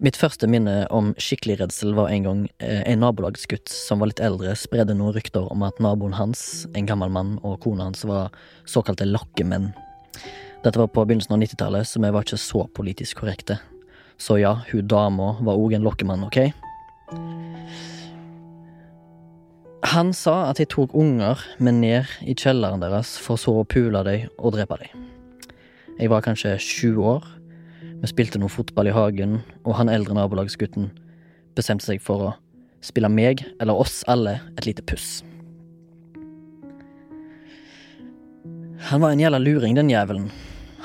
Mitt første minne om skikkelig redsel var en gang eh, en nabolagsgutt som var litt eldre, spredde noen rykter om at naboen hans, en gammel mann, og kona hans var såkalte lokkemenn. Dette var på begynnelsen av 90-tallet, så vi var ikke så politisk korrekte. Så ja, hun dama var òg en lokkemann, ok? Han sa at jeg tok unger med ned i kjelleren deres for så å pule dem og drepe dem. Jeg var kanskje sju år. Vi spilte noe fotball i hagen, og han eldre nabolagsgutten bestemte seg for å spille meg, eller oss alle, et lite puss. Han var en jævla luring, den jævelen.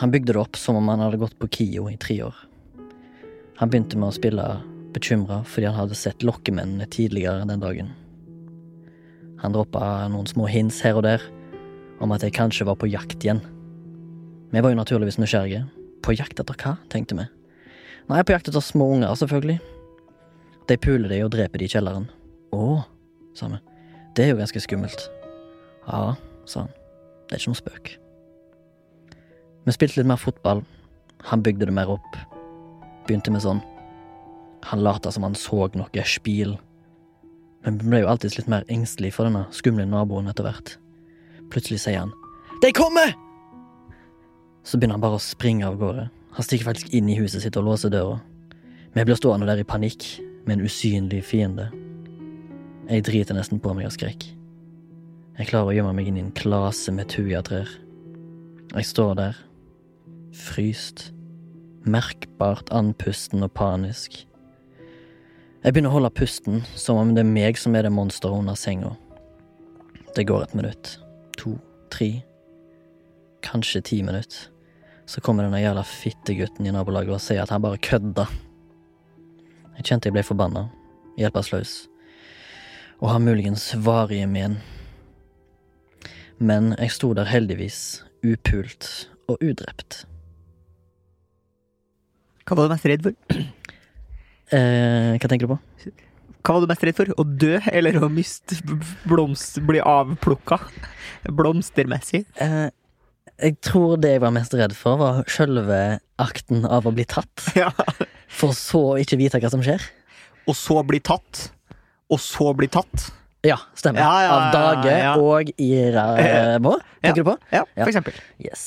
Han bygde det opp som om han hadde gått på KIO i tre år. Han begynte med å spille bekymra fordi han hadde sett lokkemennene tidligere den dagen. Han droppa noen små hints her og der om at jeg kanskje var på jakt igjen. Vi var jo naturligvis nysgjerrige. På jakt etter hva, tenkte vi. Nei, på jakt etter små unger, selvfølgelig. De puler de og dreper de i kjelleren. Å, sa vi. Det er jo ganske skummelt. Ja, sa han. Det er ikke noe spøk. Vi spilte litt mer fotball. Han bygde det mer opp. Begynte med sånn. Han lata som han så noe spil. Men ble jo alltid litt mer engstelig for denne skumle naboen etter hvert. Plutselig sier han De kommer! Så begynner han bare å springe av gårde. Han stikker faktisk inn i huset sitt og låser døra. Vi blir stående der i panikk med en usynlig fiende. Jeg driter nesten på meg av skrekk. Jeg klarer å gjemme meg inn i en klase med tujatrær. Jeg står der, fryst, merkbart andpusten og panisk. Jeg begynner å holde pusten som om det er meg som er det monsteret under senga. Det går et minutt, to, tre, kanskje ti minutter. Så kommer denne jævla fittegutten i nabolaget og sier at han bare kødda. Jeg kjente jeg ble forbanna, hjelpeløs, og har muligens varige men. Men jeg sto der heldigvis, upult og udrept. Hva var du mest redd for? Eh, hva tenker du på? Hva var du mest redd for? Å dø, eller å miste blomst... Bli avplukka? Blomstermessig? Eh, jeg tror det jeg var mest redd for, var sjølve akten av å bli tatt. Ja. For så å ikke vite hva som skjer. Og så bli tatt. Og så bli tatt. Ja, stemmer. Ja, ja, Av Dage og Iramo, tenker du på? Ja. for eksempel. Yes.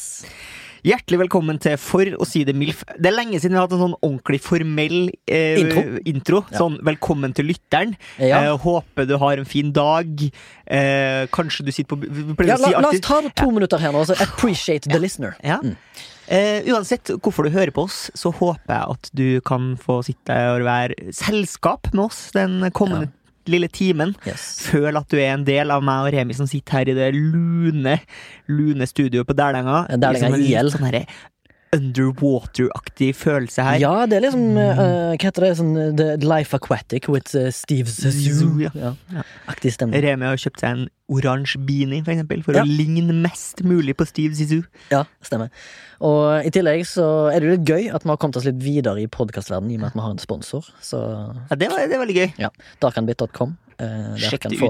Hjertelig velkommen til For å si det MILF. Det er lenge siden vi har hatt en sånn ordentlig formell eh, Intro. intro. Ja. Sånn velkommen til lytteren. Ja. Eh, håper du har en fin dag. Eh, kanskje du sitter på Ja, la, si la oss ta to minutter her nå. Altså, appreciate the listener. ja. Mm. Eh, uansett hvorfor du hører på oss, så håper jeg at du kan få sitte og være selskap med oss den kommende lille timen. Yes. Føl at du er en del av meg og Remi som sitter her i det lune, lune studioet på Dælenga. Dælenga Liksom IL. Sånn underwater-aktig følelse her. Ja, det er liksom uh, Hva heter det? Sånn eh, The Life Aquatic with uh, Steve. Zissou, ja. Ja. Ja. Aktig stemning. Remi har kjøpt seg en oransje beanie, for eksempel, for å ligne mest mulig på Steve Zizou. Ja, stemmer. Og i tillegg så er det jo litt gøy at vi har kommet oss litt videre i podkastverdenen i og med at vi har en sponsor. Så Ja, det, var, det er veldig gøy. ja, darkanbit.com. Eh, der Sjekk kan få.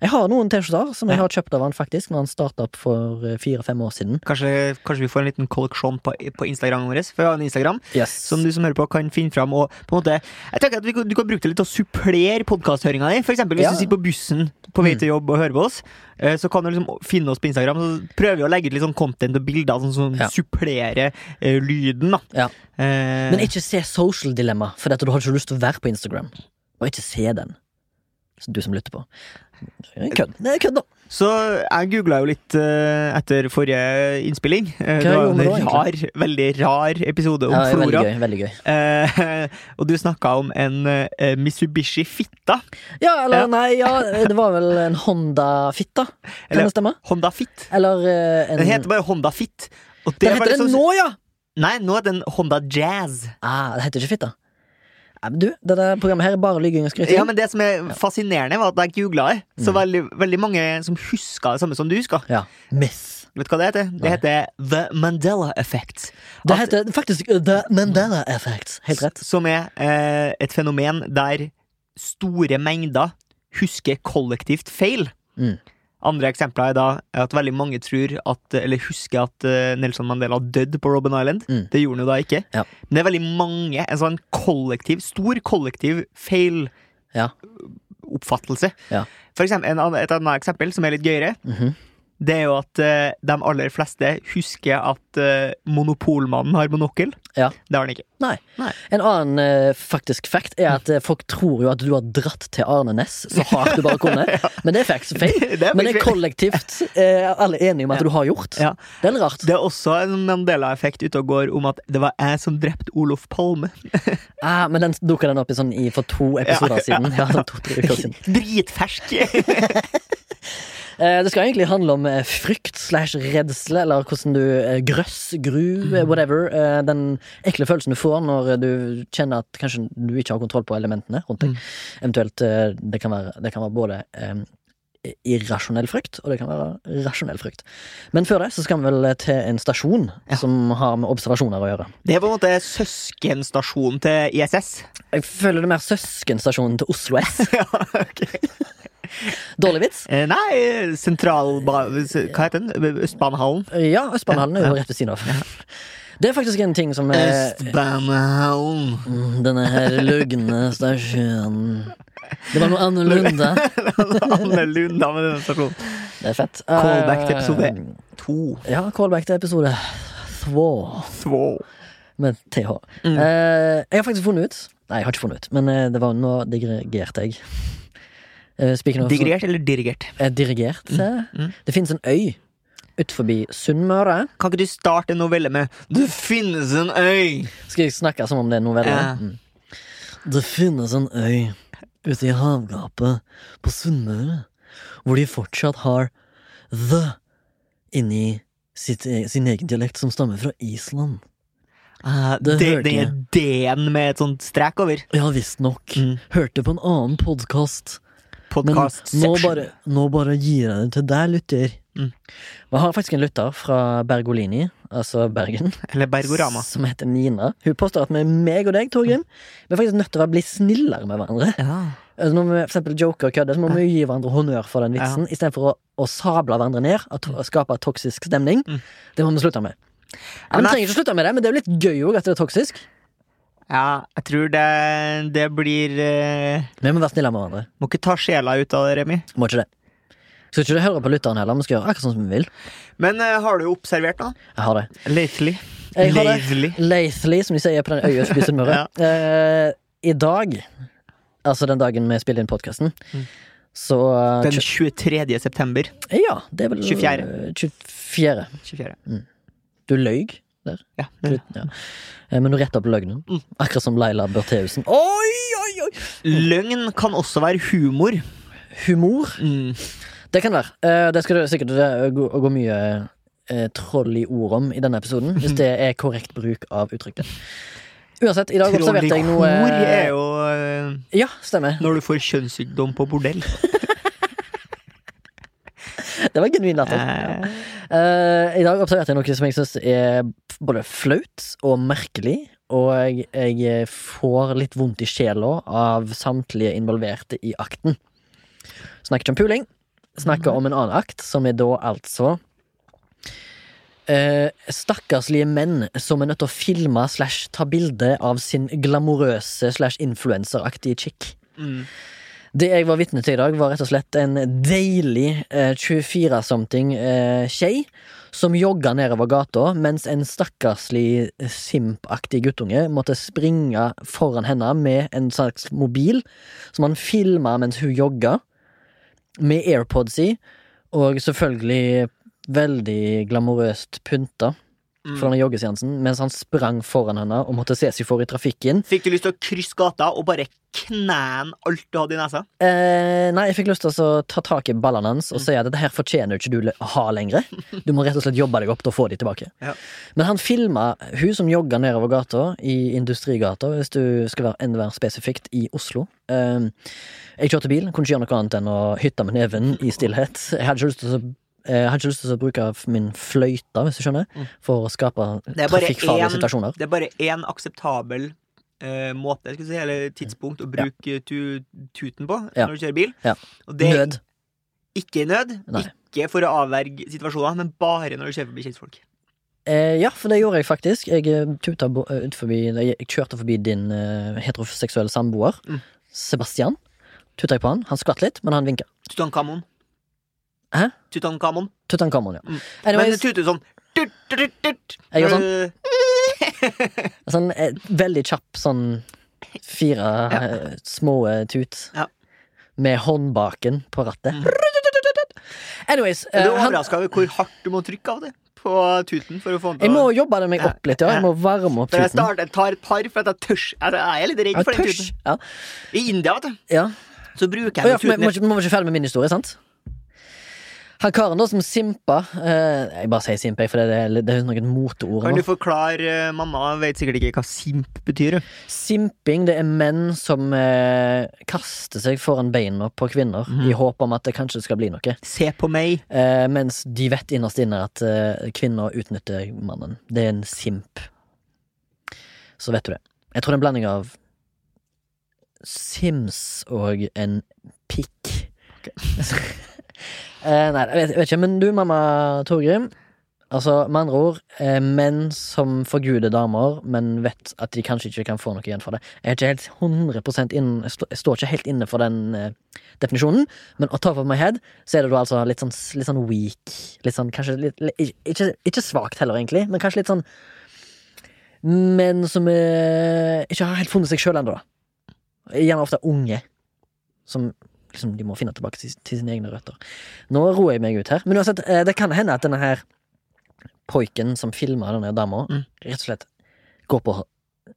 Jeg har noen T-skjorter som jeg har kjøpt av han faktisk når han starta opp for eh, fire-fem år siden. Kanskje, kanskje vi får en liten kolleksjon på, på Instagram vår, for vi har en Instagram Yes. som du som hører på kan finne fram. Og på en måte, jeg tenker at vi, Du kan bruke det litt til å supplere podkasthøringa di. Eksempel hvis Ja. du sitter på bussen på vei Mm. til jobb og hører på oss, eh, så kan du liksom finne oss på Instagram. Så prøver vi å legge ut litt sånn content og bilder sånn som Ja. supplerer uh, lyden. da Ja. Men ikke se Social Dilemma, for dette, du har ikke lyst til å være på Instagram. Og ikke se den. Du som lytter på. Det Kødd. Det er kødd, da. Så jeg googla jo litt uh, etter forrige innspilling. Uh, det var en rar, veldig rar episode om Ja, det er veldig gøy. Veldig gøy. Uh, og du snakka om en eh, Mitsubishi Fitta. Ja, eller nei, ja, det var vel en Honda Fitta. Kan Eller- det stemme? Honda Fit. Eller eh, en Den heter bare Honda Fit. Og det Den er heter det sånn- nå, ja! Nei, nå er den Honda Jazz. Ah, det heter ikke Fit, da. Ja, men Du, det programmet her er bare lygging og skryting. Ja, men det som er fascinerende, var at jeg googla det, Mm. så veldig, veldig mange som huska det samme som du huska. Ja. Vet du hva det heter? Det Nei. heter The Mandela Effect. Det At- heter faktisk uh, The Mandela Effect. Helt rett. Som er eh, et fenomen der store mengder husker kollektivt feil. Mm. Andre eksempler er da at veldig mange tror at, eller husker at eh, Nelson Mandela døde på Robben Island. Mm. Det gjorde han jo da ikke. Ja. Men det er veldig mange, en sånn kollektiv, stor kollektiv feil Ja. oppfattelse. Ja. For eksempel, en, et annet eksempel som er litt gøyere, Mhm. Det er jo at uh, de aller fleste husker at uh, Monopolmannen har monokkel. Ja. Det har han ikke. Nei. Nei. En annen uh, faktisk fact er at folk tror jo at du har dratt til Arne Næss så hardt du bare kunne. Men det er faktisk feil. Det er Men det er kollektivt eh, alle er enige om at du har gjort. Ja. Det er litt rart. Det er også en Mandela-effekt ute og går om at det var jeg som drepte Olof Palme. Ah, men den dukka den opp i sånn i for to episoder Ja, ja. siden. Ja, sånn to-tre uker siden. Dritfersk! Eh, det skal egentlig handle om eh, frykt slash redsel, eller hvordan du eh, grøss, gru, eh, whatever. Den ekle følelsen du får når du kjenner at kanskje du ikke har kontroll på elementene rundt deg. Eventuelt eh, det kan være, det kan være både um, irrasjonell frykt, og det kan være rasjonell frykt. Men før det så skal vi vel til en stasjon som har med observasjoner å gjøre. Det er på en måte søskenstasjonen til ISS. Jeg føler det er mer søskenstasjonen til Oslo S. ja, ok. Dårlig vits? Eh, Nei, sentral... Hva heter den? Østbanehallen? Ja, Østbanehallen er jo rett ved siden av. Det er faktisk en ting som er Østbanehallen. Mm, Denne her lugne stasjonen Det var noe annerledes. Med denne stasjonen. Det er fett. Callback til episode Eh, To. Ja, callback til episode Två. med TH. Mm. Eh, jeg har faktisk funnet ut Nei, jeg har ikke funnet ut, men det var nå digregerte jeg. Uh, speaking Digrert eller dirigert? Uh, dirigert. Mm. mm. Det finnes en øy utenfor Sunnmøre. Kan ikke du starte en novelle med 'Det finnes en øy'? Skal jeg snakke som om det er en novelle? Ja. Mm. Det finnes en øy ute i havgapet på Sunnmøre, hvor de fortsatt har the inni sitt, e- sin egen dialekt som stammer fra Island. Uh, Det det, det er. D-en med et sånt strek over. Ja, visstnok. Mm. Hørte på en annen podkast. Men Podcast nå bare, nå bare gir jeg det til deg, lytter. Mm. Vi har faktisk en lytter fra Bergolini, altså Bergen, Eller Bergorama. som heter Nina. Hun påstår at med meg og deg, Torgrim, vi er faktisk nødt til å bli snillere med hverandre. Ja. Altså Når vi for eksempel joker og kødder, så må vi gi hverandre honnør for den vitsen, istedenfor å, å sable hverandre ned og to- skape toksisk stemning. Mm. Det må vi slutte med. Men vi trenger ikke slutte med det, men det er jo litt gøy òg at det er toksisk. Ja, jeg tror det, det blir eh, Vi må være snille med hverandre. Må ikke ta sjela ut av det, Remi. Må ikke det. Skal ikke du høre på lytteren heller, vi skal gjøre akkurat sånn som vi vil. Men eh, har du observert noe? Jeg har det. Lately. Jeg har det. Lately. Som de sier på den øya utenfor Sunnmøre. eh, I dag, altså den dagen vi spiller inn podkasten, Mm. så eh, Den kjø- 23. september. Ja, det er vel 24.. eh, 24. 24. Du løy der. Ja. Ja. Eh, Men du retta opp løgnen. Mm. Akkurat som Laila Bertheussen. Oi, oi, oi! Løgn kan også være humor. Humor. Mm. Det kan være. Eh, Det skal det sikkert gå, mye eh, troll i ord om i denne episoden, hvis det er korrekt bruk av uttrykket. Uansett, i dag observerte jeg noe Trollihor er jo Ja, stemmer. når du får kjønnssykdom på bordell. Det var genuin latter. Eh, uh, I dag observerte jeg noe som jeg syns er både flaut og merkelig. Og jeg, jeg får litt vondt i sjela av samtlige involverte i akten. Snakker ikke om puling. Snakker om en annen akt, som er da altså eh, Stakkarslige menn som er nødt til å filme slash ta bilde av sin glamorøse slash influenseraktige chick. mm. Det jeg var vitne til i dag, var rett og slett en deilig eh, 24-something eh, som jogga nedover gata, mens en stakkarslig simpaktig guttunge måtte springe foran henne med en slags mobil, som han filma mens hun jogga, med AirPods i, og selvfølgelig veldig glamorøst pynta. Mm. for denne joggeseansen mens han sprang foran henne og måtte se seg for i trafikken. Fikk du lyst til å krysse gata og bare knæne alt du hadde i nesa? Eh, nei, jeg fikk lyst til å ta tak i ballene hans og Mm. si at dette her fortjener ikke du å ha lenger. Du må rett og slett jobbe deg opp til å få de tilbake. Ja. Men han filma hun som jogga nedover gata, i Industrigata, hvis du skal være enda mer spesifikt, i Oslo. Eh, jeg kjørte bil, kunne ikke gjøre noe annet enn å hytte med neven i stillhet. Jeg hadde ikke lyst til å jeg hadde ikke lyst til å bruke min fløyte, hvis du skjønner, Mm. for å skape trafikkfarlige situasjoner. Det er bare én akseptabel uh, måte, si, eller tidspunkt, å bruke tu, tuten på Ja. når du kjører bil. Ja. Nød. ikke i nød, Nei. ikke for å avverge situasjoner, men bare når du kjører forbi kjentfolk. Eh, ja, for det gjorde jeg faktisk. Jeg eh, tuta eh, ut forbi jeg kjørte forbi din uh, heteroseksuelle samboer, Mm. Sebastian. Tuta jeg på han. Han skvatt litt, men han vinka. Tutankhamon. Hæ? Tutankhamon. Tutankhamon, ja. Mm. Men det tuter sånn tut, tut, tut. Jeg gjør sånn. Eh, sånn eh, veldig kjapp sånn fire ja. små eh, tut. Ja. Med håndbaken på rattet. Mm. Anyways, eh, du er overraska over hvor hardt du må trykke av det på tuten for å få den jeg må jobbe det meg opp litt, ja. Jeg må varme opp tuten. jeg tuten. jeg tar et par for at jeg tørs. Jeg jeg er litt redd for den tuten. Ja. I India, vet du, ja. så bruker jeg for vi må, må, tuten må ikke ferdig med min historie, sant? Han karen da som simpa eh, Jeg bare sier simp, for det er, det er noen moteord. Kan du forklare eh, Mamma vet sikkert ikke hva simp betyr. Simping det er menn som eh, kaster seg foran beina på kvinner mm. i håp om at det kanskje skal bli noe. Se på meg. Eh, mens de vet innerst inne at eh, kvinner utnytter mannen. Det er en simp. Så vet du det. Jeg tror det er en blanding av Sims og en pikk. eh, nei, jeg vet, jeg vet ikke. Men du, mamma Torgrim. Altså, med andre ord, eh, menn som forguder damer, men vet at de kanskje ikke kan få noe igjen for det. Jeg er ikke helt 100 inn, jeg, står ikke helt inne for den eh, definisjonen, men å ta på my head så er det da altså litt sånn, litt sånn weak. Litt sånn, kanskje litt, Ikke, ikke svakt heller, egentlig, men kanskje litt sånn Menn som eh, ikke har helt funnet seg sjøl ennå. Gjerne ofte unge. Som liksom, de må finne tilbake til, til sine egne røtter. Nå roer jeg meg ut her. Men uansett, eh, det kan hende at denne her poiken som filma denne dama, Mm. rett og slett går på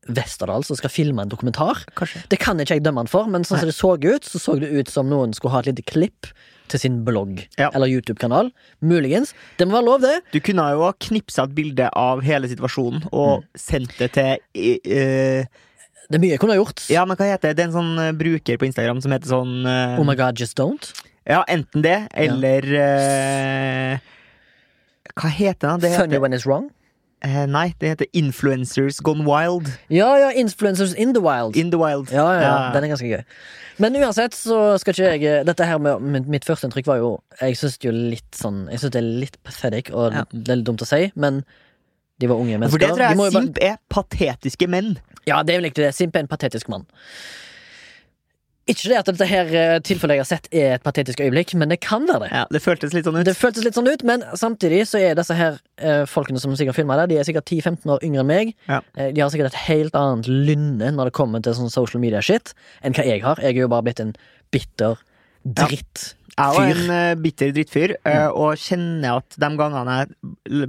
Westerdals og skal filme en dokumentar. Kanskje. Det kan ikke jeg dømme han for, men sånn som det så ut, så så det ut som noen skulle ha et lite klipp til sin blogg Ja. eller YouTube-kanal. Muligens. Det må være lov, det. Du kunne jo ha knipsa et bilde av hele situasjonen og Mm. sendt det til eh, Det er mye jeg kunne ha gjort. Ja, men hva heter det? Det er en sånn eh, bruker på Instagram som heter sånn uh, Oh my god, just don't. Ja, enten det, eller eh, Hva heter det? Det Funny when it's wrong. Uh, nei, det heter Influencers Gone Wild. Ja, ja, influencers in the wild. In the Wild. Ja, ja, ja, Ja. den er ganske gøy. Men uansett så skal ikke jeg Dette her med med- Mitt første inntrykk var jo Jeg syns jo litt sånn Jeg det er litt pathetic, og Ja. det er litt dumt å si, men de var unge mennesker. For det tror jeg de bare- simp er patetiske menn. Ja, det er vel ikke det. Simp er en patetisk mann. Ikke det at dette her eh, tilfellet jeg har sett er et patetisk øyeblikk, men det kan være det. Ja, det føltes litt sånn ut. Det føltes litt sånn ut, men samtidig så er disse her eh, folkene som sikkert filma det, de er sikkert 10-15 år yngre enn meg. Ja. Eh, de har sikkert et helt annet lynne når det kommer til sånn social media-shit, enn hva jeg har. Jeg er jo bare blitt en bitter drittfyr. Jeg er jo en eh, bitter drittfyr, og kjenner at de gangene jeg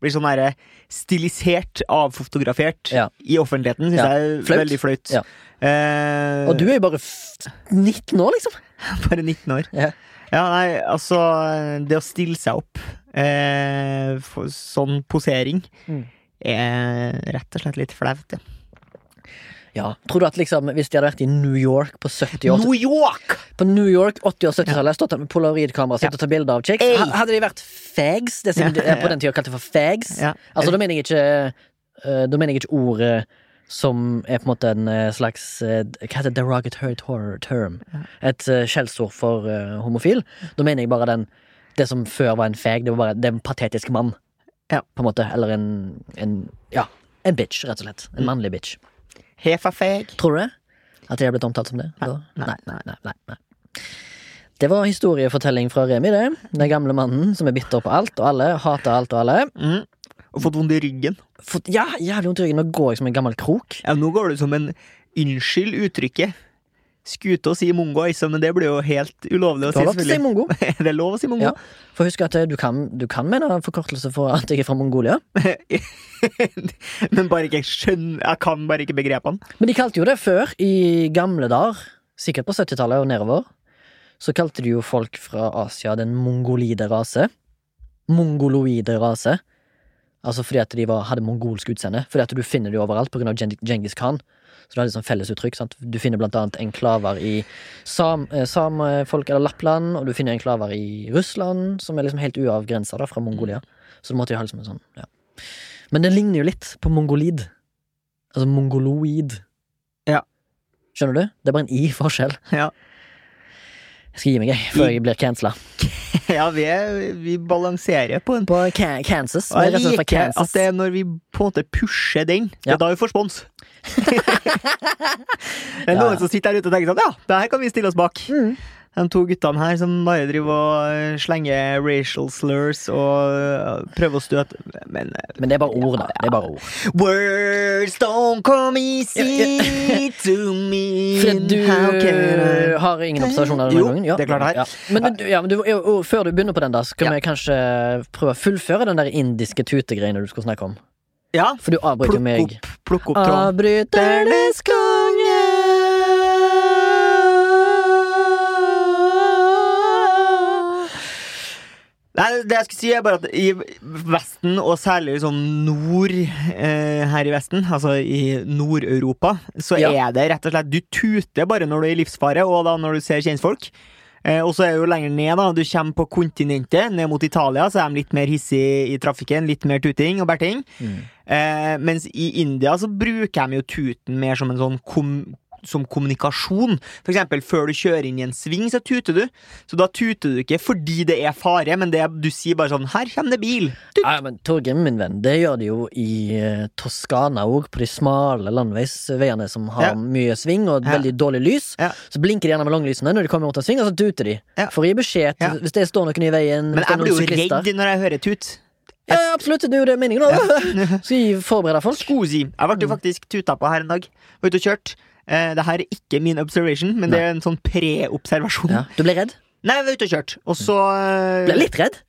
blir sånn derre stilisert, avfotografert Ja. i offentligheten, syns Ja. jeg er Flaut. veldig flaut. Ja. Eh, Og du er jo bare f 19 år, liksom. bare 19 år. Ja. Ja, nei, altså Det å stille seg opp eh, for sånn posering Mm. er rett og slett litt flaut, ja. Ja. Tror du at liksom, hvis de hadde vært i New York på 70- år New York! På New York 80- og 70-tallet, stått der med polaroidkamera Ja. og tatt bilder av chicks. Ey! Hadde de vært fags, det som de ja. på den tida kalte for fags. Altså, da mener jeg ikke eh, Da mener jeg ikke ordet som er på en måte en eh, slags eh, Hva heter det? derogatory tor- term? Et skjellsord for eh, homofil. Da mener jeg bare den Det som før var en fag, det var bare det en patetisk mann. Ja. På en måte. Eller en, en Ja, en bitch, rett og slett. En Mm. mannlig bitch. Hefa feg. Tror du det? At de har blitt omtalt som det? Nei, nei, nei, nei, nei. Det var historiefortelling fra Remi, det. Den gamle mannen som er bitter på alt og alle, hater alt og alle. Mm. Og fått vondt i ryggen. Fått ja, jævlig vondt i ryggen. Nå går jeg som en gammel krok. Ja, nå går du som en Unnskyld uttrykket. Skulle til å si mongo, altså, men det blir jo helt ulovlig å si. lov til å si mongo. det Er lov å si mongo? Ja. For husk at eh, du kan, du kan mene en forkortelse for at jeg er fra Mongolia. men bare ikke skjønner Jeg kan bare ikke begrepene. Men de kalte jo det før, i gamle dager, sikkert på 70-tallet og nedover, så kalte de jo folk fra Asia den mongolide rase. Mongoloide rase. Altså fordi at de var, hadde mongolsk utseende. Fordi at du finner det overalt av Genghis Khan. Så du har sånn fellesuttrykk. sant? Du finner blant annet enklaver i sam, eh, eller Lappland, og du finner enklaver i Russland, som er liksom helt uavgrensa fra Mongolia. Så du måtte jo ha liksom en sånn, ja. Men det ligner jo litt på mongolid. Altså mongoloid. Ja. Skjønner du? Det er bare en i-forskjell. Ja. Jeg skal gi meg, jeg, før jeg blir cancela. Ja, vi, er, vi balanserer på en På Kansas. Og jeg liker at det er når vi på en måte pusher den, det Ja. er da vi får spons. Det er noen som sitter der ute og tenker sånn Ja, det her kan vi stille oss bak. Mm. De to guttene her som bare driver og eh, slenger racial slurs og eh, prøver å støte Men eh, Men det er bare ord, da. Det er bare ord. Words don't come easy to me. Fred, du har ingen observasjoner denne Jo, gangen? Ja. det er klart er. Ja. Men, du, ja, men du, og, og, før du begynner på den, da, skal Ja. vi kanskje prøve å fullføre den der indiske tutegreiene du skulle snakke om? Ja, For du avbryter plukk meg. opp, plukk opp tråden. Avbryternes konge. Nei, det jeg skulle si er bare at i Vesten, og særlig liksom nord eh, her i Vesten, altså i Nord-Europa, så Ja. er det rett og slett Du tuter bare når du er i livsfare, og da når du ser kjentfolk. Eh, og så er det jo lenger ned, da. Du kommer på kontinentet, ned mot Italia, så er de litt mer hissige i trafikken. Litt mer tuting og berting. Mm. Eh, mens i India så bruker de jo tuten mer som en sånn kom som kommunikasjon. For eksempel før du kjører inn i en sving, så tuter du. Så da tuter du ikke fordi det er fare, men det, du sier bare sånn 'Her kommer det bil'. Tut. Ja, men Torgrim, min venn, det gjør de jo i eh, Toskana òg, på de smale landeveisveiene som har Ja. mye sving og Ja. veldig dårlig lys. Ja. Så blinker de gjerne med langlysene når de kommer mot en sving, og så tuter de. Ja. For å gi beskjed til, Ja. hvis det står noen i veien. Men jeg er blir jo redd når jeg hører tut. Ja, ja, absolutt, det er jo det meningen nå. Skal vi forberede folk? Skosi. Jeg ble jo Mm. faktisk tuta på her en dag. Var ute og kjørt. Eh, det her er ikke min observation, men det er en sånn pre-observasjon. Ja. Du ble redd? Nei, jeg var ute og kjørt, og så eh, Ble litt redd?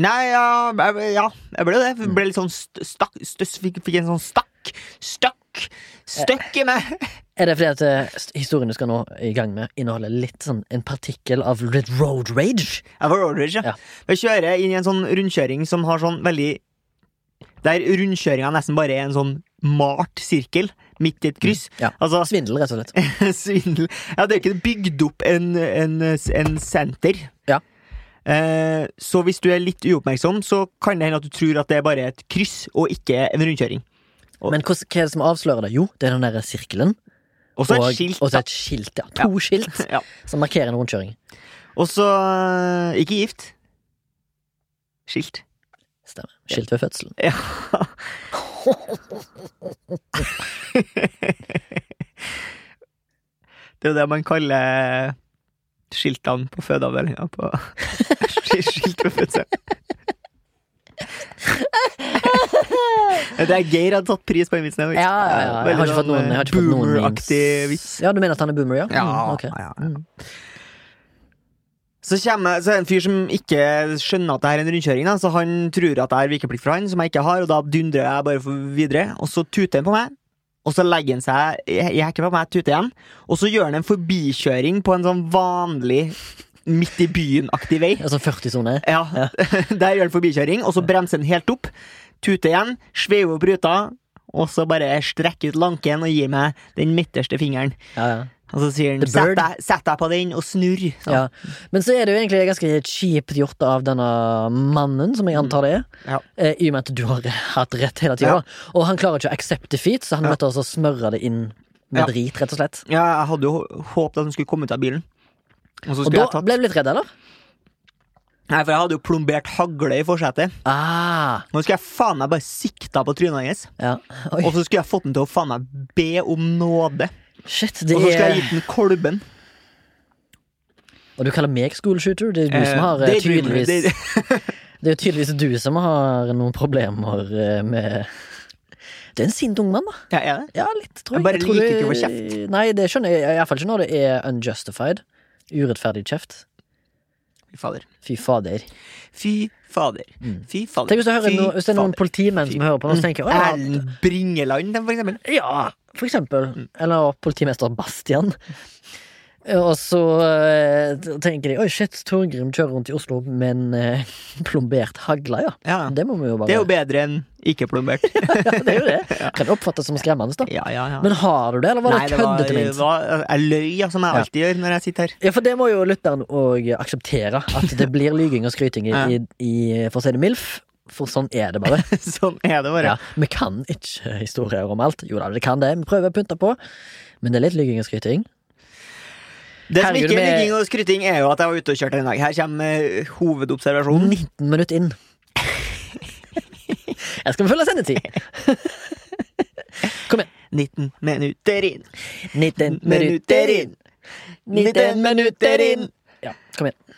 Nei, ja, jeg, ja, jeg ble det. Jeg ble litt sånn st stakk fikk, fikk en sånn stakk. Stakk. Støkk i meg! Er det fordi at eh, historien du skal nå i gang med, inneholder litt sånn en partikkel av red road rage? Jeg var road rage, ja. Ja. Jeg kjører inn i en sånn rundkjøring som har sånn veldig Der rundkjøringa nesten bare er en sånn malt sirkel midt i et kryss. Ja. Altså Svindel, rett og slett. svindel Ja, det er ikke bygd opp en, en, en senter. Ja. Eh, så hvis du er litt uoppmerksom, så kan det hende at du tror at det er bare et kryss, og ikke en rundkjøring. Og- Men hva, hva er det som avslører det? Jo, det er den der sirkelen. Og så et skilt. og så et skilt, ja. To skilt Ja. som markerer en rundkjøring. Og så eh, Ikke gift. Skilt. Stemmer. Skilt ved fødselen. Ja. Det er jo det man kaller skiltene på fødeavdelinga på Skilt ved fødsel. Det er Geir hadde tatt pris på den vitsen. Ja, ja, ja. Jeg har ikke fått noen, jeg har ikke fått noen Boomer-aktig vits. Ja, du mener at han er boomer, ja? Ja, Mm, ok. ja, ja. Så, kommer, så er det en fyr som ikke skjønner at det er en rundkjøring. Da, så han tror at det er vikeplikt for han, som jeg ikke har, og da dundrer jeg bare for videre. Og så tuter han på meg, og så legger han seg i hekken på meg, tuter igjen. Og så gjør han en forbikjøring på en sånn vanlig midt i byen-aktig vei. Altså 40-sone. Ja, Der gjør han forbikjøring, og så bremser han helt opp. Tuter igjen, sveiver opp ruta, og så bare strekker ut lanken og gir meg den midterste fingeren. Ja, ja. Og så sier han 'sett deg, på den og snurr'. Ja. Men så er det jo egentlig ganske kjipt gjort av denne mannen, som jeg antar det er. Ja. Eh, I og med at du har hatt rett hele tida. Ja. Og han klarer ikke å accept defeat, så han Ja. nødt til smøre det inn med drit, rett og slett. Ja, jeg hadde jo håpet at han skulle komme ut av bilen. Og så Og da tatt ble du litt redd, eller? Nei, for jeg hadde jo plombert hagle i forsetet. Ah, Nå skulle jeg faen meg bare sikta på trynet hans. ja. Og så skulle jeg fått han til å faen meg be om nåde. Shit. Det Og så skal er jeg gi den kolben. Og du kaller meg skoleshooter? Det er du som Eh, har eh, er tydeligvis Det- Det er jo tydeligvis du som har noen problemer eh, med Det er en sint ung mann, da. Ja, er det? Ja, litt, tror Jeg jeg. bare tror liker det- ikke å få kjeft. Nei, det skjønner jeg iallfall ikke når det er unjustified. Urettferdig kjeft. Fy fader. Fy fader. Fy fader. Mm. Fy fader. Tenk hvis, du hører Fy noe, hvis det er noen fader. politimenn som hører på nå, så tenker å, ja, Erlend Bringeland, for eksempel. Ja, for eksempel. Mm. Eller politimester Bastian. Og så eh, tenker de oi shit, Torgrim kjører rundt i Oslo med en eh, plombert hagle, ja. Ja. Det må vi jo bare Det er jo bedre enn ikke plombert. ja, det er jo det. Kan det oppfattes som skremmende, da. ja, ja, ja. Men har du det, eller var Nei, det køddete det ment? Jeg løy, som jeg alltid gjør når jeg sitter her. Ja, for det må jo lytteren òg akseptere. At det blir lyging og skryting i, i For å si det MILF. For sånn er det bare. sånn er det bare. Ja, vi kan ikke historier om alt. Jo da, vi kan det. Vi prøver å pynte på. Men det er litt lygging og skryting. Det som ikke er lygging og skryting, er jo at jeg var ute og kjørte en dag. Her kommer eh, hovedobservasjonen. 19 minutter inn. Jeg skal følge sendetid. Kom igjen. 19 minutter inn. 19 minutter inn. 19 minutter inn. Ja, kom igjen.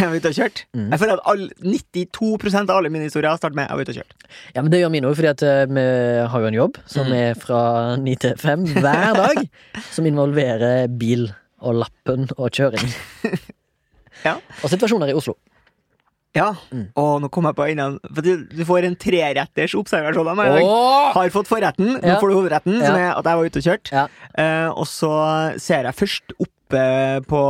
Jeg var ute og kjørt. Mm. Jeg føler at all, 92% av alle mine historier starter med 'jeg var ute og kjørt'. Ja, men Det gjør mine òg, fordi at eh, vi har jo en jobb som Mm. er fra ni til fem hver dag. Som involverer bil og lappen og kjøring. Ja. Og situasjoner i Oslo. Ja, Mm. og nå kom jeg på enda For du, du får en treretters observasjon av meg. Har fått forretten, nå Ja. får du hovedretten, som er at jeg var ute og kjørt. Ja. Eh, og så ser jeg først oppe på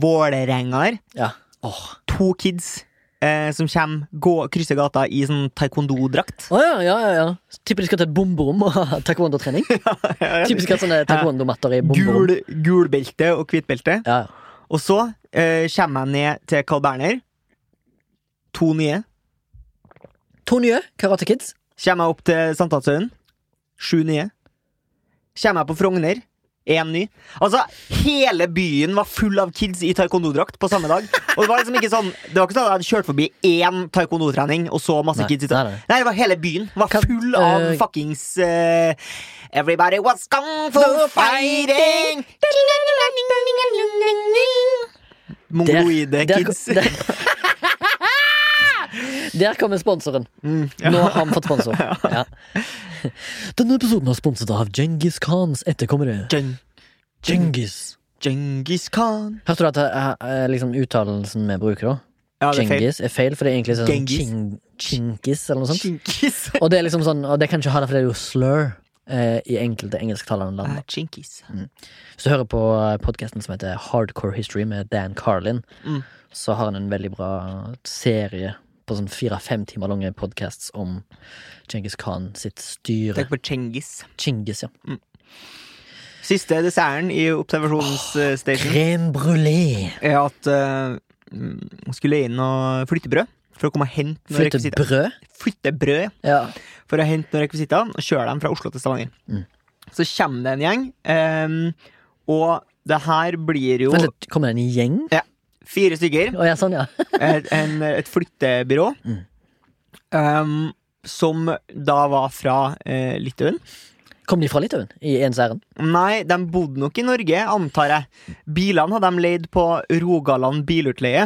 Vålerenga her Ja. Åh. to kids eh, som kommer, gå, krysser gata i sånn taekwondo-drakt. Oh, ja, ja, ja, ja. Tipper de skal til et bomberom og ha taekwondo-trening. At sånne taekwondo-matter i bomberom. Gul, gul belte og hvitt belte. Ja. Og så eh, kommer jeg ned til Carl Berner. To nye. To nye Karate Kids. Kommer jeg opp til Sankthanshaugen. Sju nye. Kommer jeg på Frogner. Én ny. Altså, hele byen var full av kids i taekwondo-drakt på samme dag. Og det var liksom ikke sånn Det var ikke sånn at jeg hadde kjørt forbi én taekwondo-trening, og så masse Nei, kids i nei, nei. Nei, det var hele byen. Var full av eh, fuckings uh, Everybody was kung fu fighting! Mongoloide Der- kids. Der, der kommer sponsoren. Mm, ja. Nå har han fått sponsor. Ja. Denne episoden er sponset av Djengis Khans etterkommere. Gen- Djengis. Genghis Khan. Hørte du at eh, liksom uttalelsen vi bruker, da? Ja, det er feil. For det er egentlig sånn Genghis. chinkis eller noe sånt. Og det er liksom sånn Og det kan ikke ha det, for det er jo slur eh, i enkelte engelsktalende land. Uh, mm. Hvis du hører på podkasten som heter Hardcore History med Dan Carlin, Mm. så har han en veldig bra serie på sånn fire-fem timer lange podcasts om Cengiz Khan sitt styre. Tenk på Cengiz Cengiz, ja. Siste desserten i observasjonsstation Crème brulé. er at uh, skulle inn og flytte brød. for å komme og hente noen Flytte rekvisitter. brød. Flyttebrød Ja. for å hente noen rekvisitter og kjøre dem fra Oslo til Stavanger. Mm. Så kommer det en gjeng, um, og det her blir jo Vent litt, kommer det en gjeng? Fire stykker. Oh, ja, sånn, ja. Et, en, et flyttebyrå. Mm. Um, som da var fra eh, Litauen. Kom de fra Litauen i ens ærend? Nei, de bodde nok i Norge, antar jeg. Bilene hadde de leid på Rogaland bilutleie.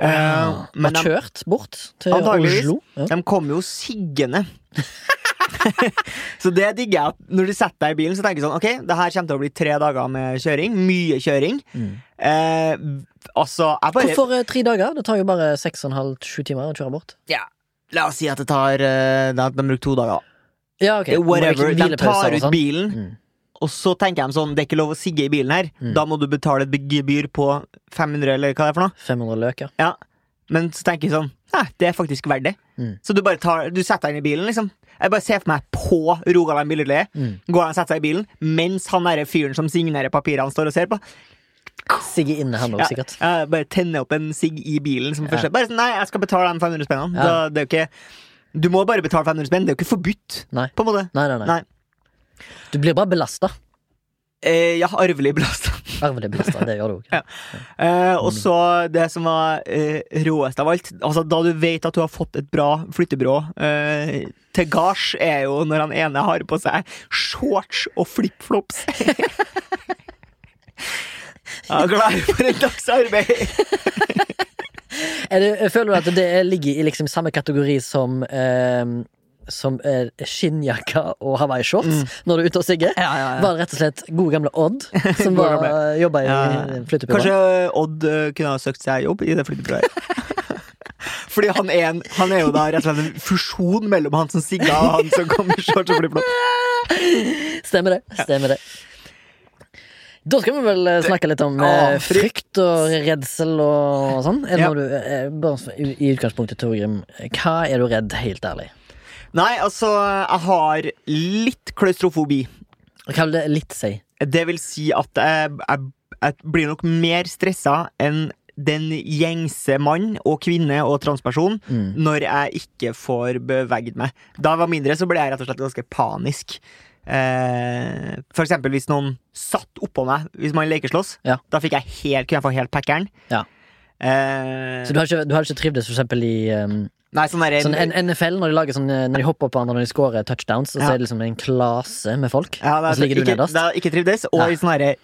Eh, men Var de, kjørt bort til Oslo? Ja. de kom jo siggende. så det digger jeg. at Når du setter deg i bilen, så tenker du sånn Ok, det her kommer til å bli tre dager med kjøring. Mye kjøring. Mm. Eh, altså, jeg bare Hvorfor eh, tre dager? Det tar jo bare seks og en halv, sju timer å kjøre bort. ja, La oss si at det tar eh, De bruker to dager. Ja, ok. Whatever. De tar ut sånn. bilen, Mm. og så tenker de sånn Det er ikke lov å sigge i bilen her. Mm. Da må du betale et gebyr på 500, eller hva det er for noe. 500 løker. Ja, men så tenker jeg sånn Nei, det er faktisk verdt det. Mm. Så du bare tar Du setter deg inn i bilen, liksom. Jeg bare ser for meg på Rogaland bilutleie. Mm. Går han og setter seg i bilen mens han derre fyren som signerer papirene, står og ser på. Sigge inne, han òg, Ja, sikkert. Ja, bare tenner opp en sigg i bilen som Ja. Bare sånn, Nei, jeg skal betale de 500 spennene. Ja. Da, det er jo ikke Du må bare betale 500 spenn. Det er jo ikke forbudt, Nei. på en måte. Nei, nei, nei. Nei. Du blir bare belasta. Eh, ja, arvelig belasta. Arvelig bilister. Det gjør du òg. Ja. Eh, og så det som var eh, råest av alt Altså Da du vet at du har fått et bra flyttebyrå eh, til gards, er jo når han ene har på seg shorts og flipflops. ja, glad for en dags arbeid. Er det, føler du at det ligger i liksom samme kategori som eh, som er skinnjakke og hawaiishorts når du er ute og sigger? Ja, ja, ja. Var rett og slett gode gamle Odd som var, jobba i Ja. flyttebyrå? Kanskje Odd eh, kunne ha søkt seg jobb i det flyttebyrået? Fordi han er, en, han er jo da rett og slett en fusjon mellom han som sigga og han som kom i shorts og flipflop. Stemmer det. Stemmer det. Da skal vi vel eh, snakke litt om Ja, eh, frykt. og redsel og sånn. Er det Ja. noe du, i utgangspunktet, Torgrim, hva er du redd, helt ærlig? Nei, altså, jeg har litt klaustrofobi. Hva vil det litt si? Det vil si at jeg, jeg, jeg blir nok mer stressa enn den gjengse mann og kvinne og transperson Mm. når jeg ikke får beveget meg. Da jeg var mindre, så ble jeg rett og slett ganske panisk. Eh, for eksempel hvis noen satt oppå meg hvis man lekeslåss. Ja. Da fikk jeg helt, kunne jeg få helt packeren. Ja. Eh, Så du har ikke, du har ikke trivdes for eksempel i um, nei, sånn der, sånn NFL, når de lager sånn eh, Når de hopper på hverandre når de scorer touchdowns, og så Ja. er det liksom en klase med folk, ja, det og så ligger du ikke, nederst. Det har ikke trivdes. Og i sånne derre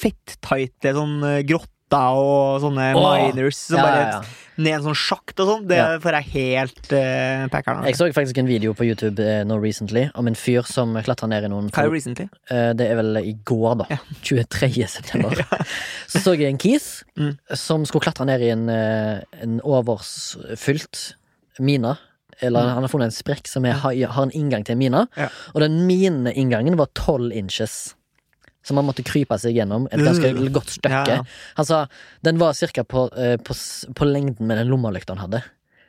fettighte sånn eh, grotter og sånne Åh. miners som Ja, bare ja, ja. ned en sånn sjakt og sånn. Det får jeg helt uh, packeren Jeg så faktisk en video på YouTube uh, nå recently om en fyr som klatra ned i noen Hva er recently? Uh, Det er vel i går, da. 23. september. Så så jeg en kis Mm. som skulle klatre ned i en, uh, en overfylt mine. Eller Mm. han har funnet en sprekk som er, har, har en inngang til en mine. Og den mineinngangen var 12 inches. Så han måtte krype seg gjennom et ganske Mm. godt stykke. Ja, ja. Han sa den var cirka på, eh, på, på lengden med den lommelykta han hadde.